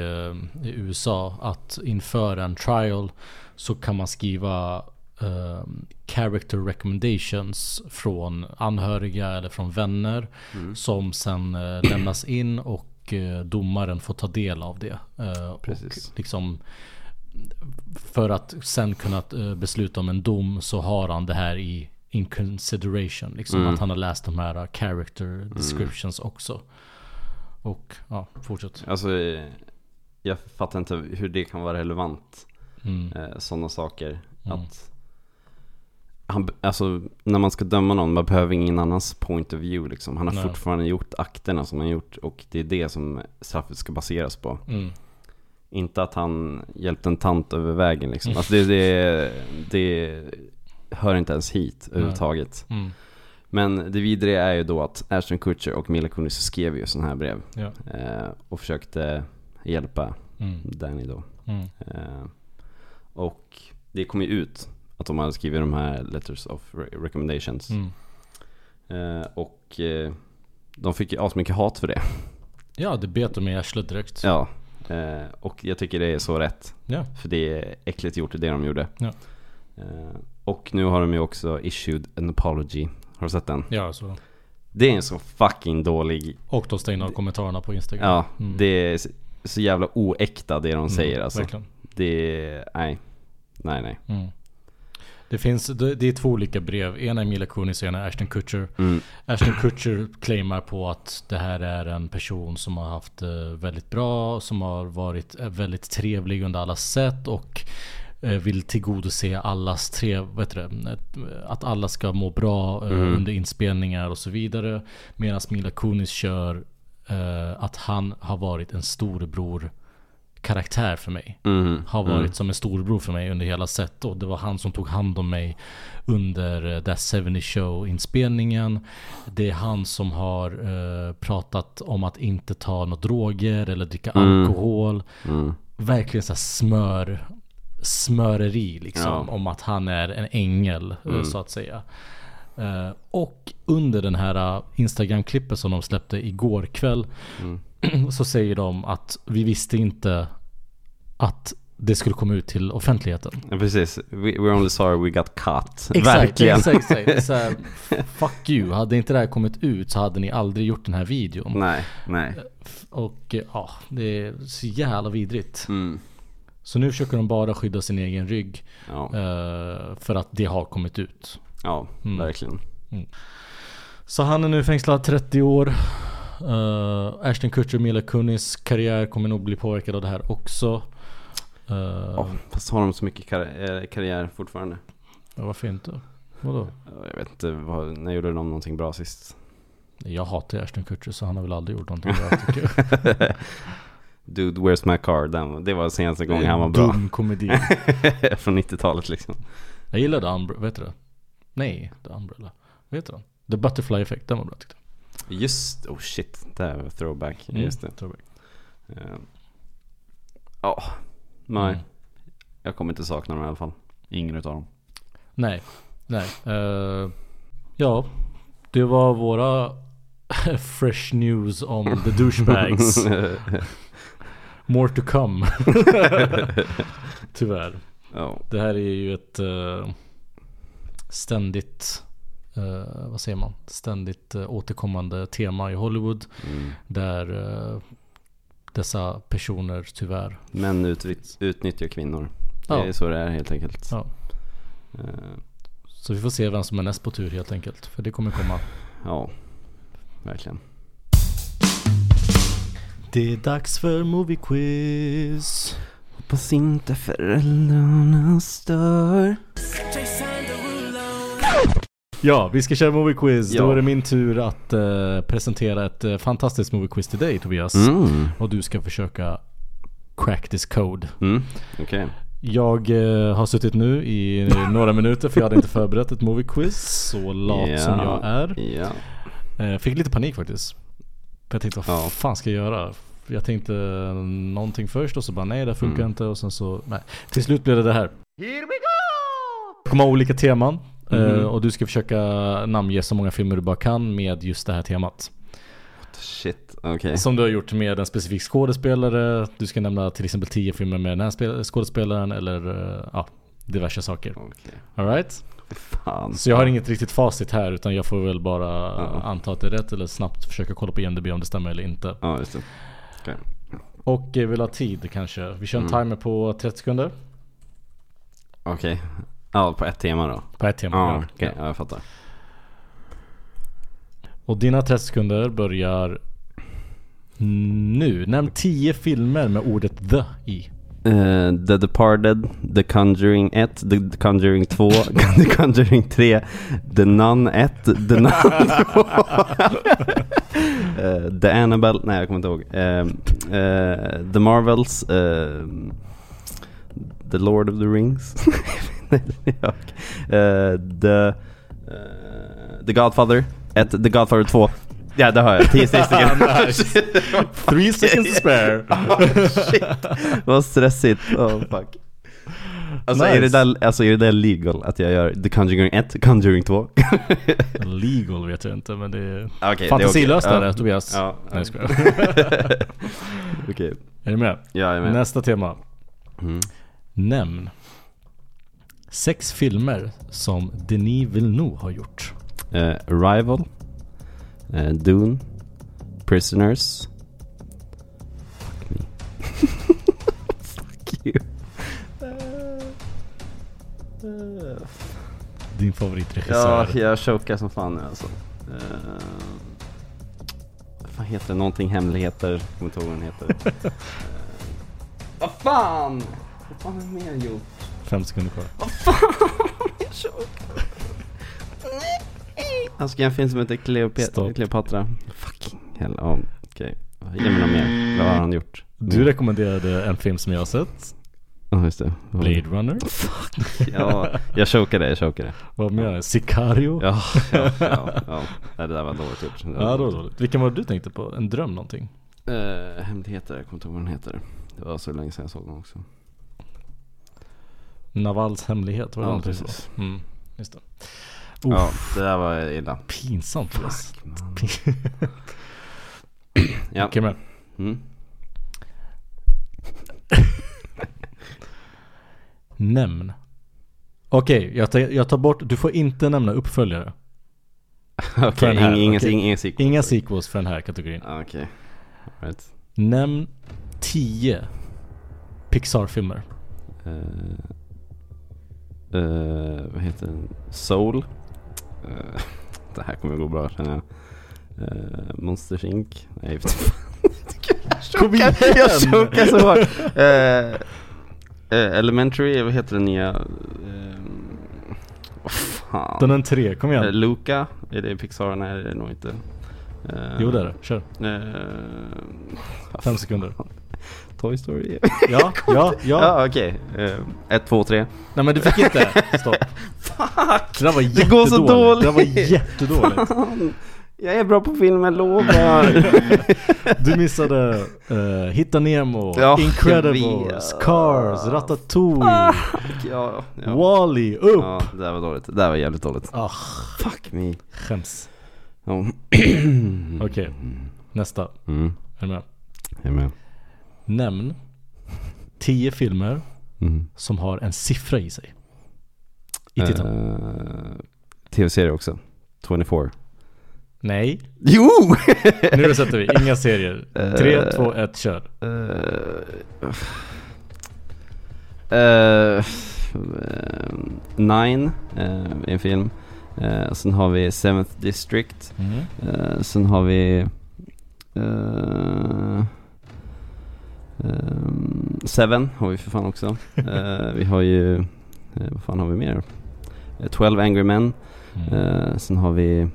[SPEAKER 2] i USA att inför en trial så kan man skriva eh, character recommendations från anhöriga eller från vänner
[SPEAKER 1] Mm.
[SPEAKER 2] som sen eh, lämnas in och eh, domaren får ta del av det. Eh,
[SPEAKER 1] Precis.
[SPEAKER 2] Och liksom för att sen kunna besluta om en dom så har han det här i in consideration. Liksom
[SPEAKER 1] Mm.
[SPEAKER 2] att han har läst de här character descriptions också. Och ja, fortsätt.
[SPEAKER 1] Alltså, jag fattar inte hur det kan vara relevant.
[SPEAKER 2] Mm.
[SPEAKER 1] sådana saker.
[SPEAKER 2] Mm.
[SPEAKER 1] Att han, alltså, när man ska döma någon, man behöver ingen annans point of view liksom. Han har
[SPEAKER 2] Nej.
[SPEAKER 1] fortfarande gjort akterna som han gjort och det är det som straffet ska baseras på.
[SPEAKER 2] Mm.
[SPEAKER 1] Inte att han hjälpte en tant över vägen liksom. Alltså det, det, det hör inte ens hit överhuvudtaget.
[SPEAKER 2] Mm.
[SPEAKER 1] Men det vidare är ju då att Ashton Kutcher och Mila Kunis skrev ju sådana här brev.
[SPEAKER 2] Ja.
[SPEAKER 1] Eh, och försökte hjälpa
[SPEAKER 2] Mm.
[SPEAKER 1] Danny då.
[SPEAKER 2] Mm.
[SPEAKER 1] Eh, och det kom ju ut att de hade skrivit de här letters of re- recommendations.
[SPEAKER 2] Mm.
[SPEAKER 1] Eh, och eh, de fick ju asmycket hat för det.
[SPEAKER 2] Ja, det bet dem i arslet direkt.
[SPEAKER 1] Ja. Eh, och jag tycker det är så rätt.
[SPEAKER 2] Ja.
[SPEAKER 1] För det är äckligt gjort det de gjorde.
[SPEAKER 2] Ja.
[SPEAKER 1] Eh, och nu har de ju också issued an apology. Har du sett den?
[SPEAKER 2] Ja, så.
[SPEAKER 1] Det är en så fucking dålig
[SPEAKER 2] Och de stängde av kommentarerna på Instagram.
[SPEAKER 1] Ja,
[SPEAKER 2] Mm.
[SPEAKER 1] det är så- jävla oäkta det de säger alltså.
[SPEAKER 2] Verkligen.
[SPEAKER 1] Det är, nej. Nej nej.
[SPEAKER 2] Mm. Det finns, det, är två olika brev. Ena är Mila Kunis och ena är Ashton Kutcher.
[SPEAKER 1] Mm.
[SPEAKER 2] Ashton Kutcher claimar på att det här är en person som har haft det väldigt bra, som har varit eh, väldigt trevlig under alla sätt och eh, vill tillgodose allas tre, det, eh, att alla ska må bra eh,
[SPEAKER 1] Mm.
[SPEAKER 2] under inspelningar och så vidare. Medan Mila Kunis kör eh, att han har varit en storebror karaktär för mig.
[SPEAKER 1] Mhm.
[SPEAKER 2] Har varit
[SPEAKER 1] Mm.
[SPEAKER 2] som en storbror för mig under hela set och det var han som tog hand om mig under eh, That 70 Show inspelningen. Det är han som har eh, pratat om att inte ta några droger eller dricka
[SPEAKER 1] Mm.
[SPEAKER 2] alkohol.
[SPEAKER 1] Mm.
[SPEAKER 2] Verkligen så smör smöreri liksom
[SPEAKER 1] Ja.
[SPEAKER 2] om att han är en ängel eh,
[SPEAKER 1] Mm.
[SPEAKER 2] så att säga. Eh, och under den här eh, Instagram-klippet som de släppte igår kväll
[SPEAKER 1] Mm.
[SPEAKER 2] så säger de att vi visste inte att det skulle komma ut till offentligheten.
[SPEAKER 1] Ja, precis. We, we're only sorry we got caught.
[SPEAKER 2] Exakt,
[SPEAKER 1] Verkligen.
[SPEAKER 2] exakt, exakt. Så här, fuck you, hade inte det här kommit ut så hade ni aldrig gjort den här videon.
[SPEAKER 1] Nej, nej.
[SPEAKER 2] Och ja, det är så jävla vidrigt.
[SPEAKER 1] Mm.
[SPEAKER 2] Så nu försöker de bara skydda sin egen rygg.
[SPEAKER 1] Ja,
[SPEAKER 2] eh, för att det har kommit ut.
[SPEAKER 1] ja
[SPEAKER 2] Mm.
[SPEAKER 1] verkligen.
[SPEAKER 2] Så han är nu fängslad 30 år. Uh, Ashton Kutcher och Mila Kunis karriär kommer nog bli påverkad av det här också. Uh,
[SPEAKER 1] Ja, fast har de så mycket kar- eh, karriär fortfarande?
[SPEAKER 2] ja, varför inte? Vadå?
[SPEAKER 1] Ja, Jag vet inte, vad, när gjorde de någonting bra sist?
[SPEAKER 2] Jag hatar Ashton Kutcher så han har väl aldrig gjort någonting bra tycker jag.
[SPEAKER 1] Dude, where's my car? Den, det var senaste gången han var bra.
[SPEAKER 2] Dum komedi.
[SPEAKER 1] Från 90-talet liksom.
[SPEAKER 2] Jag gillade Umbrella, vet du det? Nej, The Umbrella. Vad heter den? The Butterfly Effect, den var bra tyckte jag.
[SPEAKER 1] Just, oh shit, det här var throwback.
[SPEAKER 2] Mm,
[SPEAKER 1] Just det.
[SPEAKER 2] throwback.
[SPEAKER 1] Eh, Ja, nej.
[SPEAKER 2] Mm.
[SPEAKER 1] Jag kommer inte sakna dem i alla fall. Ingen utav dem.
[SPEAKER 2] Nej, nej. Eh, ja, det var våra fresh news om the douchebags. More to come. Tyvärr.
[SPEAKER 1] Ja,
[SPEAKER 2] Det här är ju ett eh, ständigt, eh, vad säger man? Ständigt eh, återkommande tema i Hollywood.
[SPEAKER 1] mm.
[SPEAKER 2] Där eh, dessa personer tyvärr.
[SPEAKER 1] Män ut, utnyttjar kvinnor. Det
[SPEAKER 2] Ja.
[SPEAKER 1] är så det är helt enkelt.
[SPEAKER 2] Ja.
[SPEAKER 1] Eh,
[SPEAKER 2] Så vi får se vem som är näst på tur helt enkelt. För det kommer komma.
[SPEAKER 1] ja, verkligen.
[SPEAKER 2] Det är dags för Movie Quiz.
[SPEAKER 1] Hoppas inte föräldrarna stör.
[SPEAKER 2] Ja, vi ska köra Movie Quiz.
[SPEAKER 1] Ja.
[SPEAKER 2] Då är det min tur att eh, presentera ett eh, fantastiskt Movie Quiz till dig Tobias.
[SPEAKER 1] Mm,
[SPEAKER 2] Och du ska försöka crack this code.
[SPEAKER 1] mm. okej.
[SPEAKER 2] Jag eh, har suttit nu i några minuter för jag hade inte förberett ett Movie Quiz. Så lat
[SPEAKER 1] Ja.
[SPEAKER 2] som jag är. Eh, fick lite panik faktiskt. För jag tänkte vad
[SPEAKER 1] Ja.
[SPEAKER 2] fan ska jag göra? Jag tänkte någonting först och så bara nej det funkar
[SPEAKER 1] Mm.
[SPEAKER 2] inte och sen så nej. Till slut blev det det här. Here we go! Det kommer olika teman.
[SPEAKER 1] Mhm.
[SPEAKER 2] och du ska försöka namnge så många filmer du bara kan med just det här temat.
[SPEAKER 1] Shit, okej.
[SPEAKER 2] Som du har gjort med en specifik skådespelare. Du ska nämna till exempel 10 filmer med den här spel- skådespelaren eller eh, ja, diverse saker.
[SPEAKER 1] Okej.
[SPEAKER 2] Alright? Så jag har inget riktigt facit här utan jag får väl bara
[SPEAKER 1] Ja.
[SPEAKER 2] anta att det är rätt eller snabbt försöka kolla på IMDB om det stämmer eller inte.
[SPEAKER 1] Ja, just det. Okej.
[SPEAKER 2] Och eh, vill ha tid kanske. Vi kör en
[SPEAKER 1] Mm.
[SPEAKER 2] timer på 30 sekunder.
[SPEAKER 1] Okej. Ja, på ett tema då.
[SPEAKER 2] På ett tema.
[SPEAKER 1] Ja, okej.
[SPEAKER 2] Ja.
[SPEAKER 1] Ja, jag fattar.
[SPEAKER 2] Och dina 30 sekunder börjar nu. Nämn 10 filmer med ordet the i.
[SPEAKER 1] Eh, The Departed, The Conjuring 1, The Conjuring 2, The Conjuring 3, The Nun 1, The Nun 2, Eh, The Annabelle, nej jag kommer inte ihåg. Eh, the Marvels, The Lord of the Rings, Eh, The, eh, The Godfather 1, The Godfather 2. Ja det har jag, 10 stycken.
[SPEAKER 2] Nice. Three seconds to spare.
[SPEAKER 1] oh, shit, vad stressigt. Oh fuck. Alltså, är det
[SPEAKER 2] Nice.
[SPEAKER 1] där, alltså är det där legal att jag gör The Conjuring 1, Conjuring 2?
[SPEAKER 2] Legal vet jag inte men det är
[SPEAKER 1] Okej, det är okej.
[SPEAKER 2] fantasilöst
[SPEAKER 1] Ja.
[SPEAKER 2] Tobias.
[SPEAKER 1] Ja,
[SPEAKER 2] Nej, jag.
[SPEAKER 1] Okej,
[SPEAKER 2] Är du med?
[SPEAKER 1] jag är med.
[SPEAKER 2] Nästa tema.
[SPEAKER 1] Mm.
[SPEAKER 2] Nämn sex filmer som Denis Villeneuve har gjort.
[SPEAKER 1] Eh, Arrival, eh, Dune, Prisoners. Fuck me. Fuck you.
[SPEAKER 2] Din
[SPEAKER 1] Ja,
[SPEAKER 2] favoritregissör.
[SPEAKER 1] jag chokar som fan nu alltså. Uh, vad fan heter det? Någonting hemligheter. Kommer inte ihåg vad den heter. Eh, vad fan! Vad fan har jag mer gjort?
[SPEAKER 2] Fem sekunder kvar.
[SPEAKER 1] Jag chokar. Han ska göra en film som heter Cleope-
[SPEAKER 2] Stopp.
[SPEAKER 1] Cleopatra. Fucking hell. Ja, okej. Ge mig något mer. vad har han gjort?
[SPEAKER 2] Du rekommenderade en film som jag har sett.
[SPEAKER 1] Ja just det.
[SPEAKER 2] Blade Runner.
[SPEAKER 1] Ja, jag chokade, jag chokade.
[SPEAKER 2] Vad menar du? Sicario?
[SPEAKER 1] Ja, ja, ja, ja. Nej, det där var dåligt gjort.
[SPEAKER 2] Ja, det var dåligt. Vilken var det du tänkte på? En dröm någonting?
[SPEAKER 1] Eh, hemligheter, jag kommer inte ihåg vad den heter. Det var så länge sedan jag såg den också.
[SPEAKER 2] Navals hemlighet, var det
[SPEAKER 1] Ja, precis.
[SPEAKER 2] Mm, just det.
[SPEAKER 1] Ja, det där var illa.
[SPEAKER 2] Pinsamt förresten.
[SPEAKER 1] Ja.
[SPEAKER 2] Okej men.
[SPEAKER 1] Mm.
[SPEAKER 2] Nämn. Okej, jag, tar- jag tar bort, du får inte nämna uppföljare.
[SPEAKER 1] Okej,
[SPEAKER 2] här,
[SPEAKER 1] inga, inga,
[SPEAKER 2] okej.
[SPEAKER 1] inga sequels.
[SPEAKER 2] Inga sequels för den här kategorin.
[SPEAKER 1] Ja, Okej. Right.
[SPEAKER 2] Nämn 10 Pixar-filmer.
[SPEAKER 1] Eh, eh, vad heter den? Soul. Eh, det här kommer gå bra känner jag. Uh, Monsters Inc. Nej, vet.
[SPEAKER 2] Kom igen!
[SPEAKER 1] jag chokar så hårt. Eh, eh, Elementary, vad heter den nya? Uh, vad fan?
[SPEAKER 2] Den är en tre, kom
[SPEAKER 1] Eh,
[SPEAKER 2] igen.
[SPEAKER 1] Luca, är det Pixar? Nej det är det nog inte. Eh,
[SPEAKER 2] Jo det är det, kör.
[SPEAKER 1] eh,
[SPEAKER 2] Fem sekunder.
[SPEAKER 1] Toy Story?
[SPEAKER 2] Ja, ja, ja.
[SPEAKER 1] ja okej. Eh, ett, två, tre.
[SPEAKER 2] Nej men du fick inte. Stopp.
[SPEAKER 1] Fuck!
[SPEAKER 2] Det där var
[SPEAKER 1] Det går så
[SPEAKER 2] jättedåligt. Det där var
[SPEAKER 1] dåligt.
[SPEAKER 2] jättedåligt.
[SPEAKER 1] Fan. Jag är bra på film, jag lovar.
[SPEAKER 2] Du missade uh, Hitta Nemo,
[SPEAKER 1] Ja,
[SPEAKER 2] Incredibles. Cars, Ratatouille,
[SPEAKER 1] ja, ja.
[SPEAKER 2] Wall-E, upp!
[SPEAKER 1] ja, det där var dåligt. Det där var jävligt dåligt.
[SPEAKER 2] Ah,
[SPEAKER 1] Fuck me.
[SPEAKER 2] skäms. Okej, nästa.
[SPEAKER 1] Mm,
[SPEAKER 2] Är du med?
[SPEAKER 1] jag är med.
[SPEAKER 2] Nämn 10 filmer
[SPEAKER 1] Mm.
[SPEAKER 2] som har en siffra i sig. I titeln.
[SPEAKER 1] Eh, Tv-serie också. 24.
[SPEAKER 2] Nej,
[SPEAKER 1] Jo!
[SPEAKER 2] nu sätter vi. Inga serier. 3, 2, 1, kör.
[SPEAKER 1] Uh, uh, Nine uh, en film. Uh, sen har vi Seventh District.
[SPEAKER 2] Mm.
[SPEAKER 1] Uh, sen har vi uh, Seven har vi för fan också. Uh, vi har ju, uh, vad fan har vi mer? Uh, 12 Angry Men.
[SPEAKER 2] Mm.
[SPEAKER 1] Uh, sen har vi,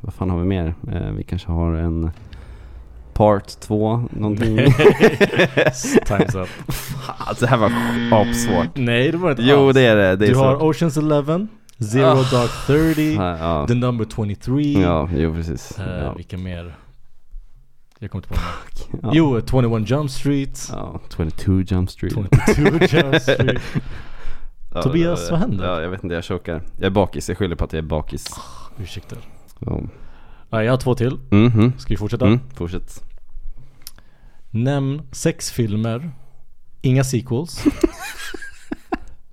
[SPEAKER 1] vad fan har vi mer? Uh, vi kanske har en Part 2, någonting.
[SPEAKER 2] Time's up.
[SPEAKER 1] Alltså det här var apsvårt.
[SPEAKER 2] Nej, det var inte
[SPEAKER 1] Jo det är det. det är
[SPEAKER 2] Du
[SPEAKER 1] så.
[SPEAKER 2] har Oceans Eleven, Zero
[SPEAKER 1] Ah.
[SPEAKER 2] Dark 30,
[SPEAKER 1] Ja, ja.
[SPEAKER 2] The Number 23.
[SPEAKER 1] ja, jo precis.
[SPEAKER 2] Eh,
[SPEAKER 1] ja.
[SPEAKER 2] Vilka mer? Jag kommer inte på några.
[SPEAKER 1] Ja.
[SPEAKER 2] Jo, 21 Jump Street.
[SPEAKER 1] Ja, 22 Jump Street.
[SPEAKER 2] 22 Jump Street.
[SPEAKER 1] Ja,
[SPEAKER 2] Tobias,
[SPEAKER 1] ja,
[SPEAKER 2] vad händer?
[SPEAKER 1] Ja, jag vet inte, jag chokar. Jag är bakis, jag skyller på att jag är bakis.
[SPEAKER 2] Ursäkta.
[SPEAKER 1] Ja.
[SPEAKER 2] Ja, jag har två till.
[SPEAKER 1] Mhm.
[SPEAKER 2] Ska vi fortsätta?
[SPEAKER 1] Mm, fortsätt.
[SPEAKER 2] Nämn sex filmer, inga sequels,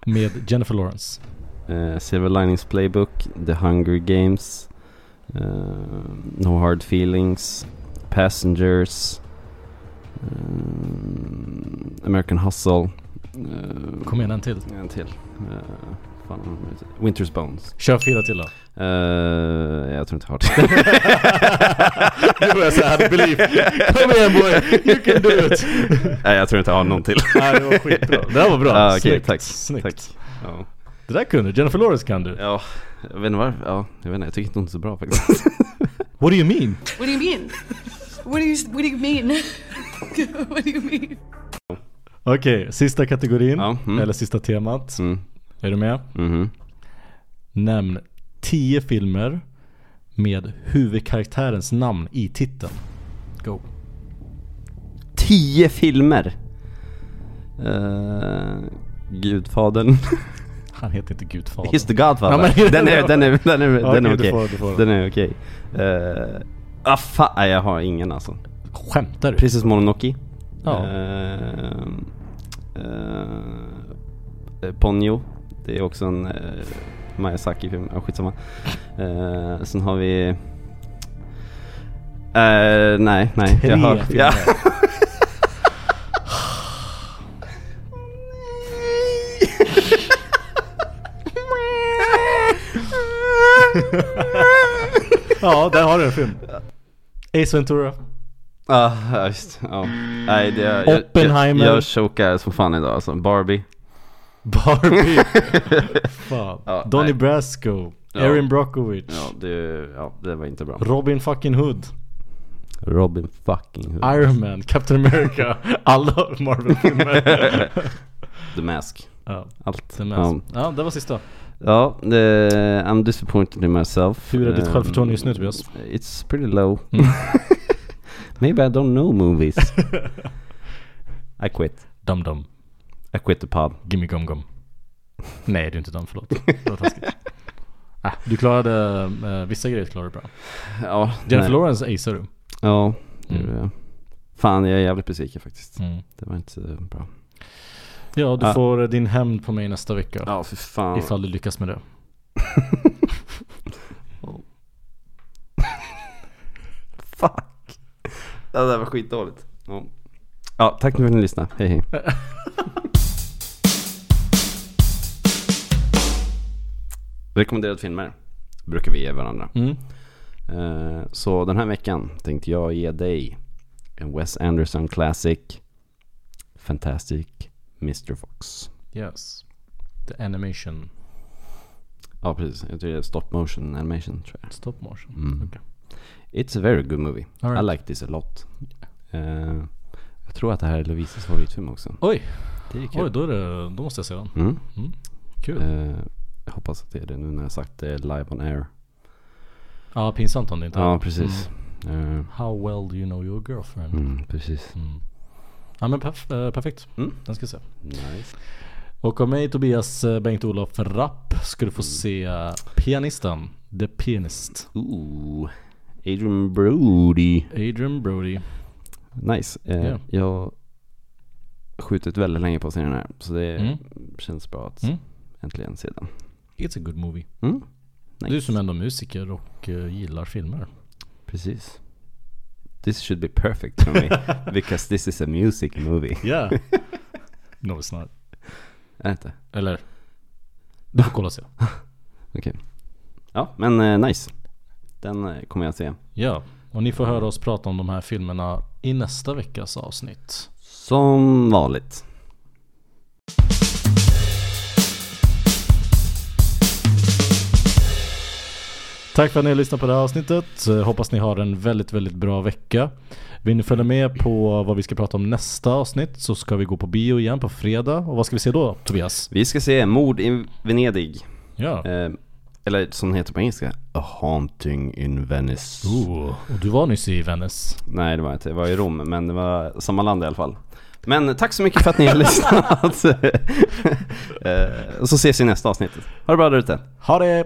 [SPEAKER 2] med Jennifer Lawrence.
[SPEAKER 1] Uh, Silver Linings Playbook, The Hunger Games, eh, No Hard Feelings, Passengers, eh, American Hustle. eh,
[SPEAKER 2] Kom igen, en till.
[SPEAKER 1] En till. Uh, fan? Winter's Bones.
[SPEAKER 2] Kör fyra till då.
[SPEAKER 1] Eh, jag tror inte jag har det.
[SPEAKER 2] Nu var jag såhär, believe. Kom igen boy, you can do it.
[SPEAKER 1] Nej, jag tror inte jag har någon till.
[SPEAKER 2] Nej, det var skitbra. Det där var bra.
[SPEAKER 1] Ja, okej,
[SPEAKER 2] Snyggt.
[SPEAKER 1] tack.
[SPEAKER 2] Snyggt.
[SPEAKER 1] Tack. Ja.
[SPEAKER 2] Det där kunde Jennifer Lawrence kan du.
[SPEAKER 1] ja, jag vet inte varför. Ja, jag vet inte. Jag tycker inte hon är så bra faktiskt.
[SPEAKER 2] What do you mean?
[SPEAKER 4] What do you mean? What do you What do you mean? what do you mean?
[SPEAKER 2] Okej, sista kategorin.
[SPEAKER 1] Ja, mm.
[SPEAKER 2] Eller sista temat.
[SPEAKER 1] Mm.
[SPEAKER 2] Är du med?
[SPEAKER 1] Mhm.
[SPEAKER 2] Nämn 10 filmer med huvudkaraktärens namn i titeln. Go.
[SPEAKER 1] Tio filmer. Uh, Gudfadern.
[SPEAKER 2] Han heter inte Gudfadern.
[SPEAKER 1] He's the Godfather.
[SPEAKER 2] Ja, men-
[SPEAKER 1] den är, den är, den är, den är
[SPEAKER 2] okej, du
[SPEAKER 1] okej.
[SPEAKER 2] får.
[SPEAKER 1] Den är okej. Uh, ah fan, nej, jag har ingen alltså.
[SPEAKER 2] Skämtar du?
[SPEAKER 1] Princess Mononoke.
[SPEAKER 2] Ja.
[SPEAKER 1] Eh, eh, Ponyo. Det är också en uh, Miyazaki-film. Ja, skitsamma. Uh, sen har vi... Eh, nej, nej.
[SPEAKER 2] Tre
[SPEAKER 1] jag har,
[SPEAKER 2] filmer.
[SPEAKER 1] ja.
[SPEAKER 2] Ja, där har du en film. Ace Ventura.
[SPEAKER 1] Ah, ja, just ja. Nej, det, jag,
[SPEAKER 2] Oppenheimer.
[SPEAKER 1] jag, jag chokar som fan idag alltså. Barbie.
[SPEAKER 2] Barbie. Fan.
[SPEAKER 1] Ja,
[SPEAKER 2] Donnie
[SPEAKER 1] nej.
[SPEAKER 2] Brasco.
[SPEAKER 1] Ja.
[SPEAKER 2] Erin Brockovich.
[SPEAKER 1] Ja det, ja, det var inte bra.
[SPEAKER 2] Robin fucking Hood.
[SPEAKER 1] Robin fucking Hood.
[SPEAKER 2] Iron Man, Captain America, alla Marvel-filmer.
[SPEAKER 1] The Mask.
[SPEAKER 2] ja,
[SPEAKER 1] Allt.
[SPEAKER 2] den
[SPEAKER 1] Ja,
[SPEAKER 2] med. Ja, det var sista.
[SPEAKER 1] Ja det, I'm disappointed in myself.
[SPEAKER 2] Hur är ditt
[SPEAKER 1] Um,
[SPEAKER 2] självförtroende just nu Tobias?
[SPEAKER 1] It's pretty low.
[SPEAKER 2] Mm.
[SPEAKER 1] Maybe I don't know movies. I quit.
[SPEAKER 2] Dum dum.
[SPEAKER 1] I quit the pub.
[SPEAKER 2] Gimme gum gum. Nej, du är inte dum, förlåt. Det var taskigt. Äh, du klarade, eh, vissa grejer klarade du bra.
[SPEAKER 1] Ja,
[SPEAKER 2] Jennifer
[SPEAKER 1] nej.
[SPEAKER 2] Lawrence acear du.
[SPEAKER 1] Ja, det
[SPEAKER 2] Mm.
[SPEAKER 1] gjorde jag. Fan, jag är jävligt besviken faktiskt.
[SPEAKER 2] Mm.
[SPEAKER 1] Det var inte eh, bra.
[SPEAKER 2] Ja, du får din hämnd på mig nästa vecka.
[SPEAKER 1] Ja, för fan.
[SPEAKER 2] Ifall du lyckas med det.
[SPEAKER 1] Fuck. Det där var skitdåligt. Ja. ja, tack för att ni lyssnade. Hej hej. Rekommenderade filmer brukar vi ge varandra.
[SPEAKER 2] Mm.
[SPEAKER 1] Eh, Så den här veckan tänkte jag ge dig en Wes Anderson Classic Fantastic Mr. Fox.
[SPEAKER 2] Yes. The animation.
[SPEAKER 1] Ja precis, jag tror det är stop motion animation tror jag.
[SPEAKER 2] Stop motion.
[SPEAKER 1] Mm.
[SPEAKER 2] Okej.
[SPEAKER 1] It's a very good movie.
[SPEAKER 2] Right.
[SPEAKER 1] I like this a lot. Eh, jag tror att det här är Lovisas favoritfilm också.
[SPEAKER 2] Oj,
[SPEAKER 1] Det är kul.
[SPEAKER 2] oj då, är det, då måste jag se den.
[SPEAKER 1] Mm.
[SPEAKER 2] Mm. Kul.
[SPEAKER 1] Eh, jag hoppas att det är det nu när jag sagt det live on air.
[SPEAKER 2] Ja, pinsamt om det inte
[SPEAKER 1] Ja
[SPEAKER 2] är.
[SPEAKER 1] precis.
[SPEAKER 2] Mm.
[SPEAKER 1] Eh,
[SPEAKER 2] How well do you know your girlfriend?
[SPEAKER 1] mm, precis.
[SPEAKER 2] Mm. Ja men perf- eh, perfekt.
[SPEAKER 1] Mm.
[SPEAKER 2] Den ska jag se.
[SPEAKER 1] Nice.
[SPEAKER 2] Och av mig Tobias eh, Bengt-Olof Rapp ska du få se eh, Pianisten. The Pianist.
[SPEAKER 1] Ooh. Adrian Brody.
[SPEAKER 2] Adrian Brody.
[SPEAKER 1] Nice. Eh,
[SPEAKER 2] Ja.
[SPEAKER 1] Jag har skjutit väldigt länge på serien här. Så det
[SPEAKER 2] Mm.
[SPEAKER 1] känns bra att
[SPEAKER 2] Mm.
[SPEAKER 1] äntligen se den.
[SPEAKER 2] It's a good movie.
[SPEAKER 1] Mm. Nice.
[SPEAKER 2] Du som ändå är musiker och eh, gillar filmer.
[SPEAKER 1] Precis. This should be perfect for me. because this is a music movie.
[SPEAKER 2] Yeah. no it's not.
[SPEAKER 1] Är det inte?
[SPEAKER 2] Eller? Du får kolla och se.
[SPEAKER 1] Okej. Ja, men eh, nice. Den eh, kommer jag se.
[SPEAKER 2] Ja. Och ni får höra oss prata om de här filmerna i nästa veckas avsnitt.
[SPEAKER 1] Som vanligt.
[SPEAKER 2] Tack för att ni har lyssnat på det här avsnittet. Eh, Hoppas ni har en väldigt, väldigt bra vecka. Vill ni följa med på vad vi ska prata om nästa avsnitt så ska vi gå på bio igen på fredag. Och vad ska vi se då Tobias?
[SPEAKER 1] Vi ska se Mord i Venedig.
[SPEAKER 2] Ja.
[SPEAKER 1] Eh, eller som det heter på engelska. A Haunting in Venice.
[SPEAKER 2] Ooh. Och du var nyss i Venice.
[SPEAKER 1] Nej det var inte, det var i Rom. Men det var samma land i alla fall. Men tack så mycket för att ni har lyssnat. Eh, och så ses vi i nästa avsnitt. Ha det bra där ute.
[SPEAKER 2] Ha det!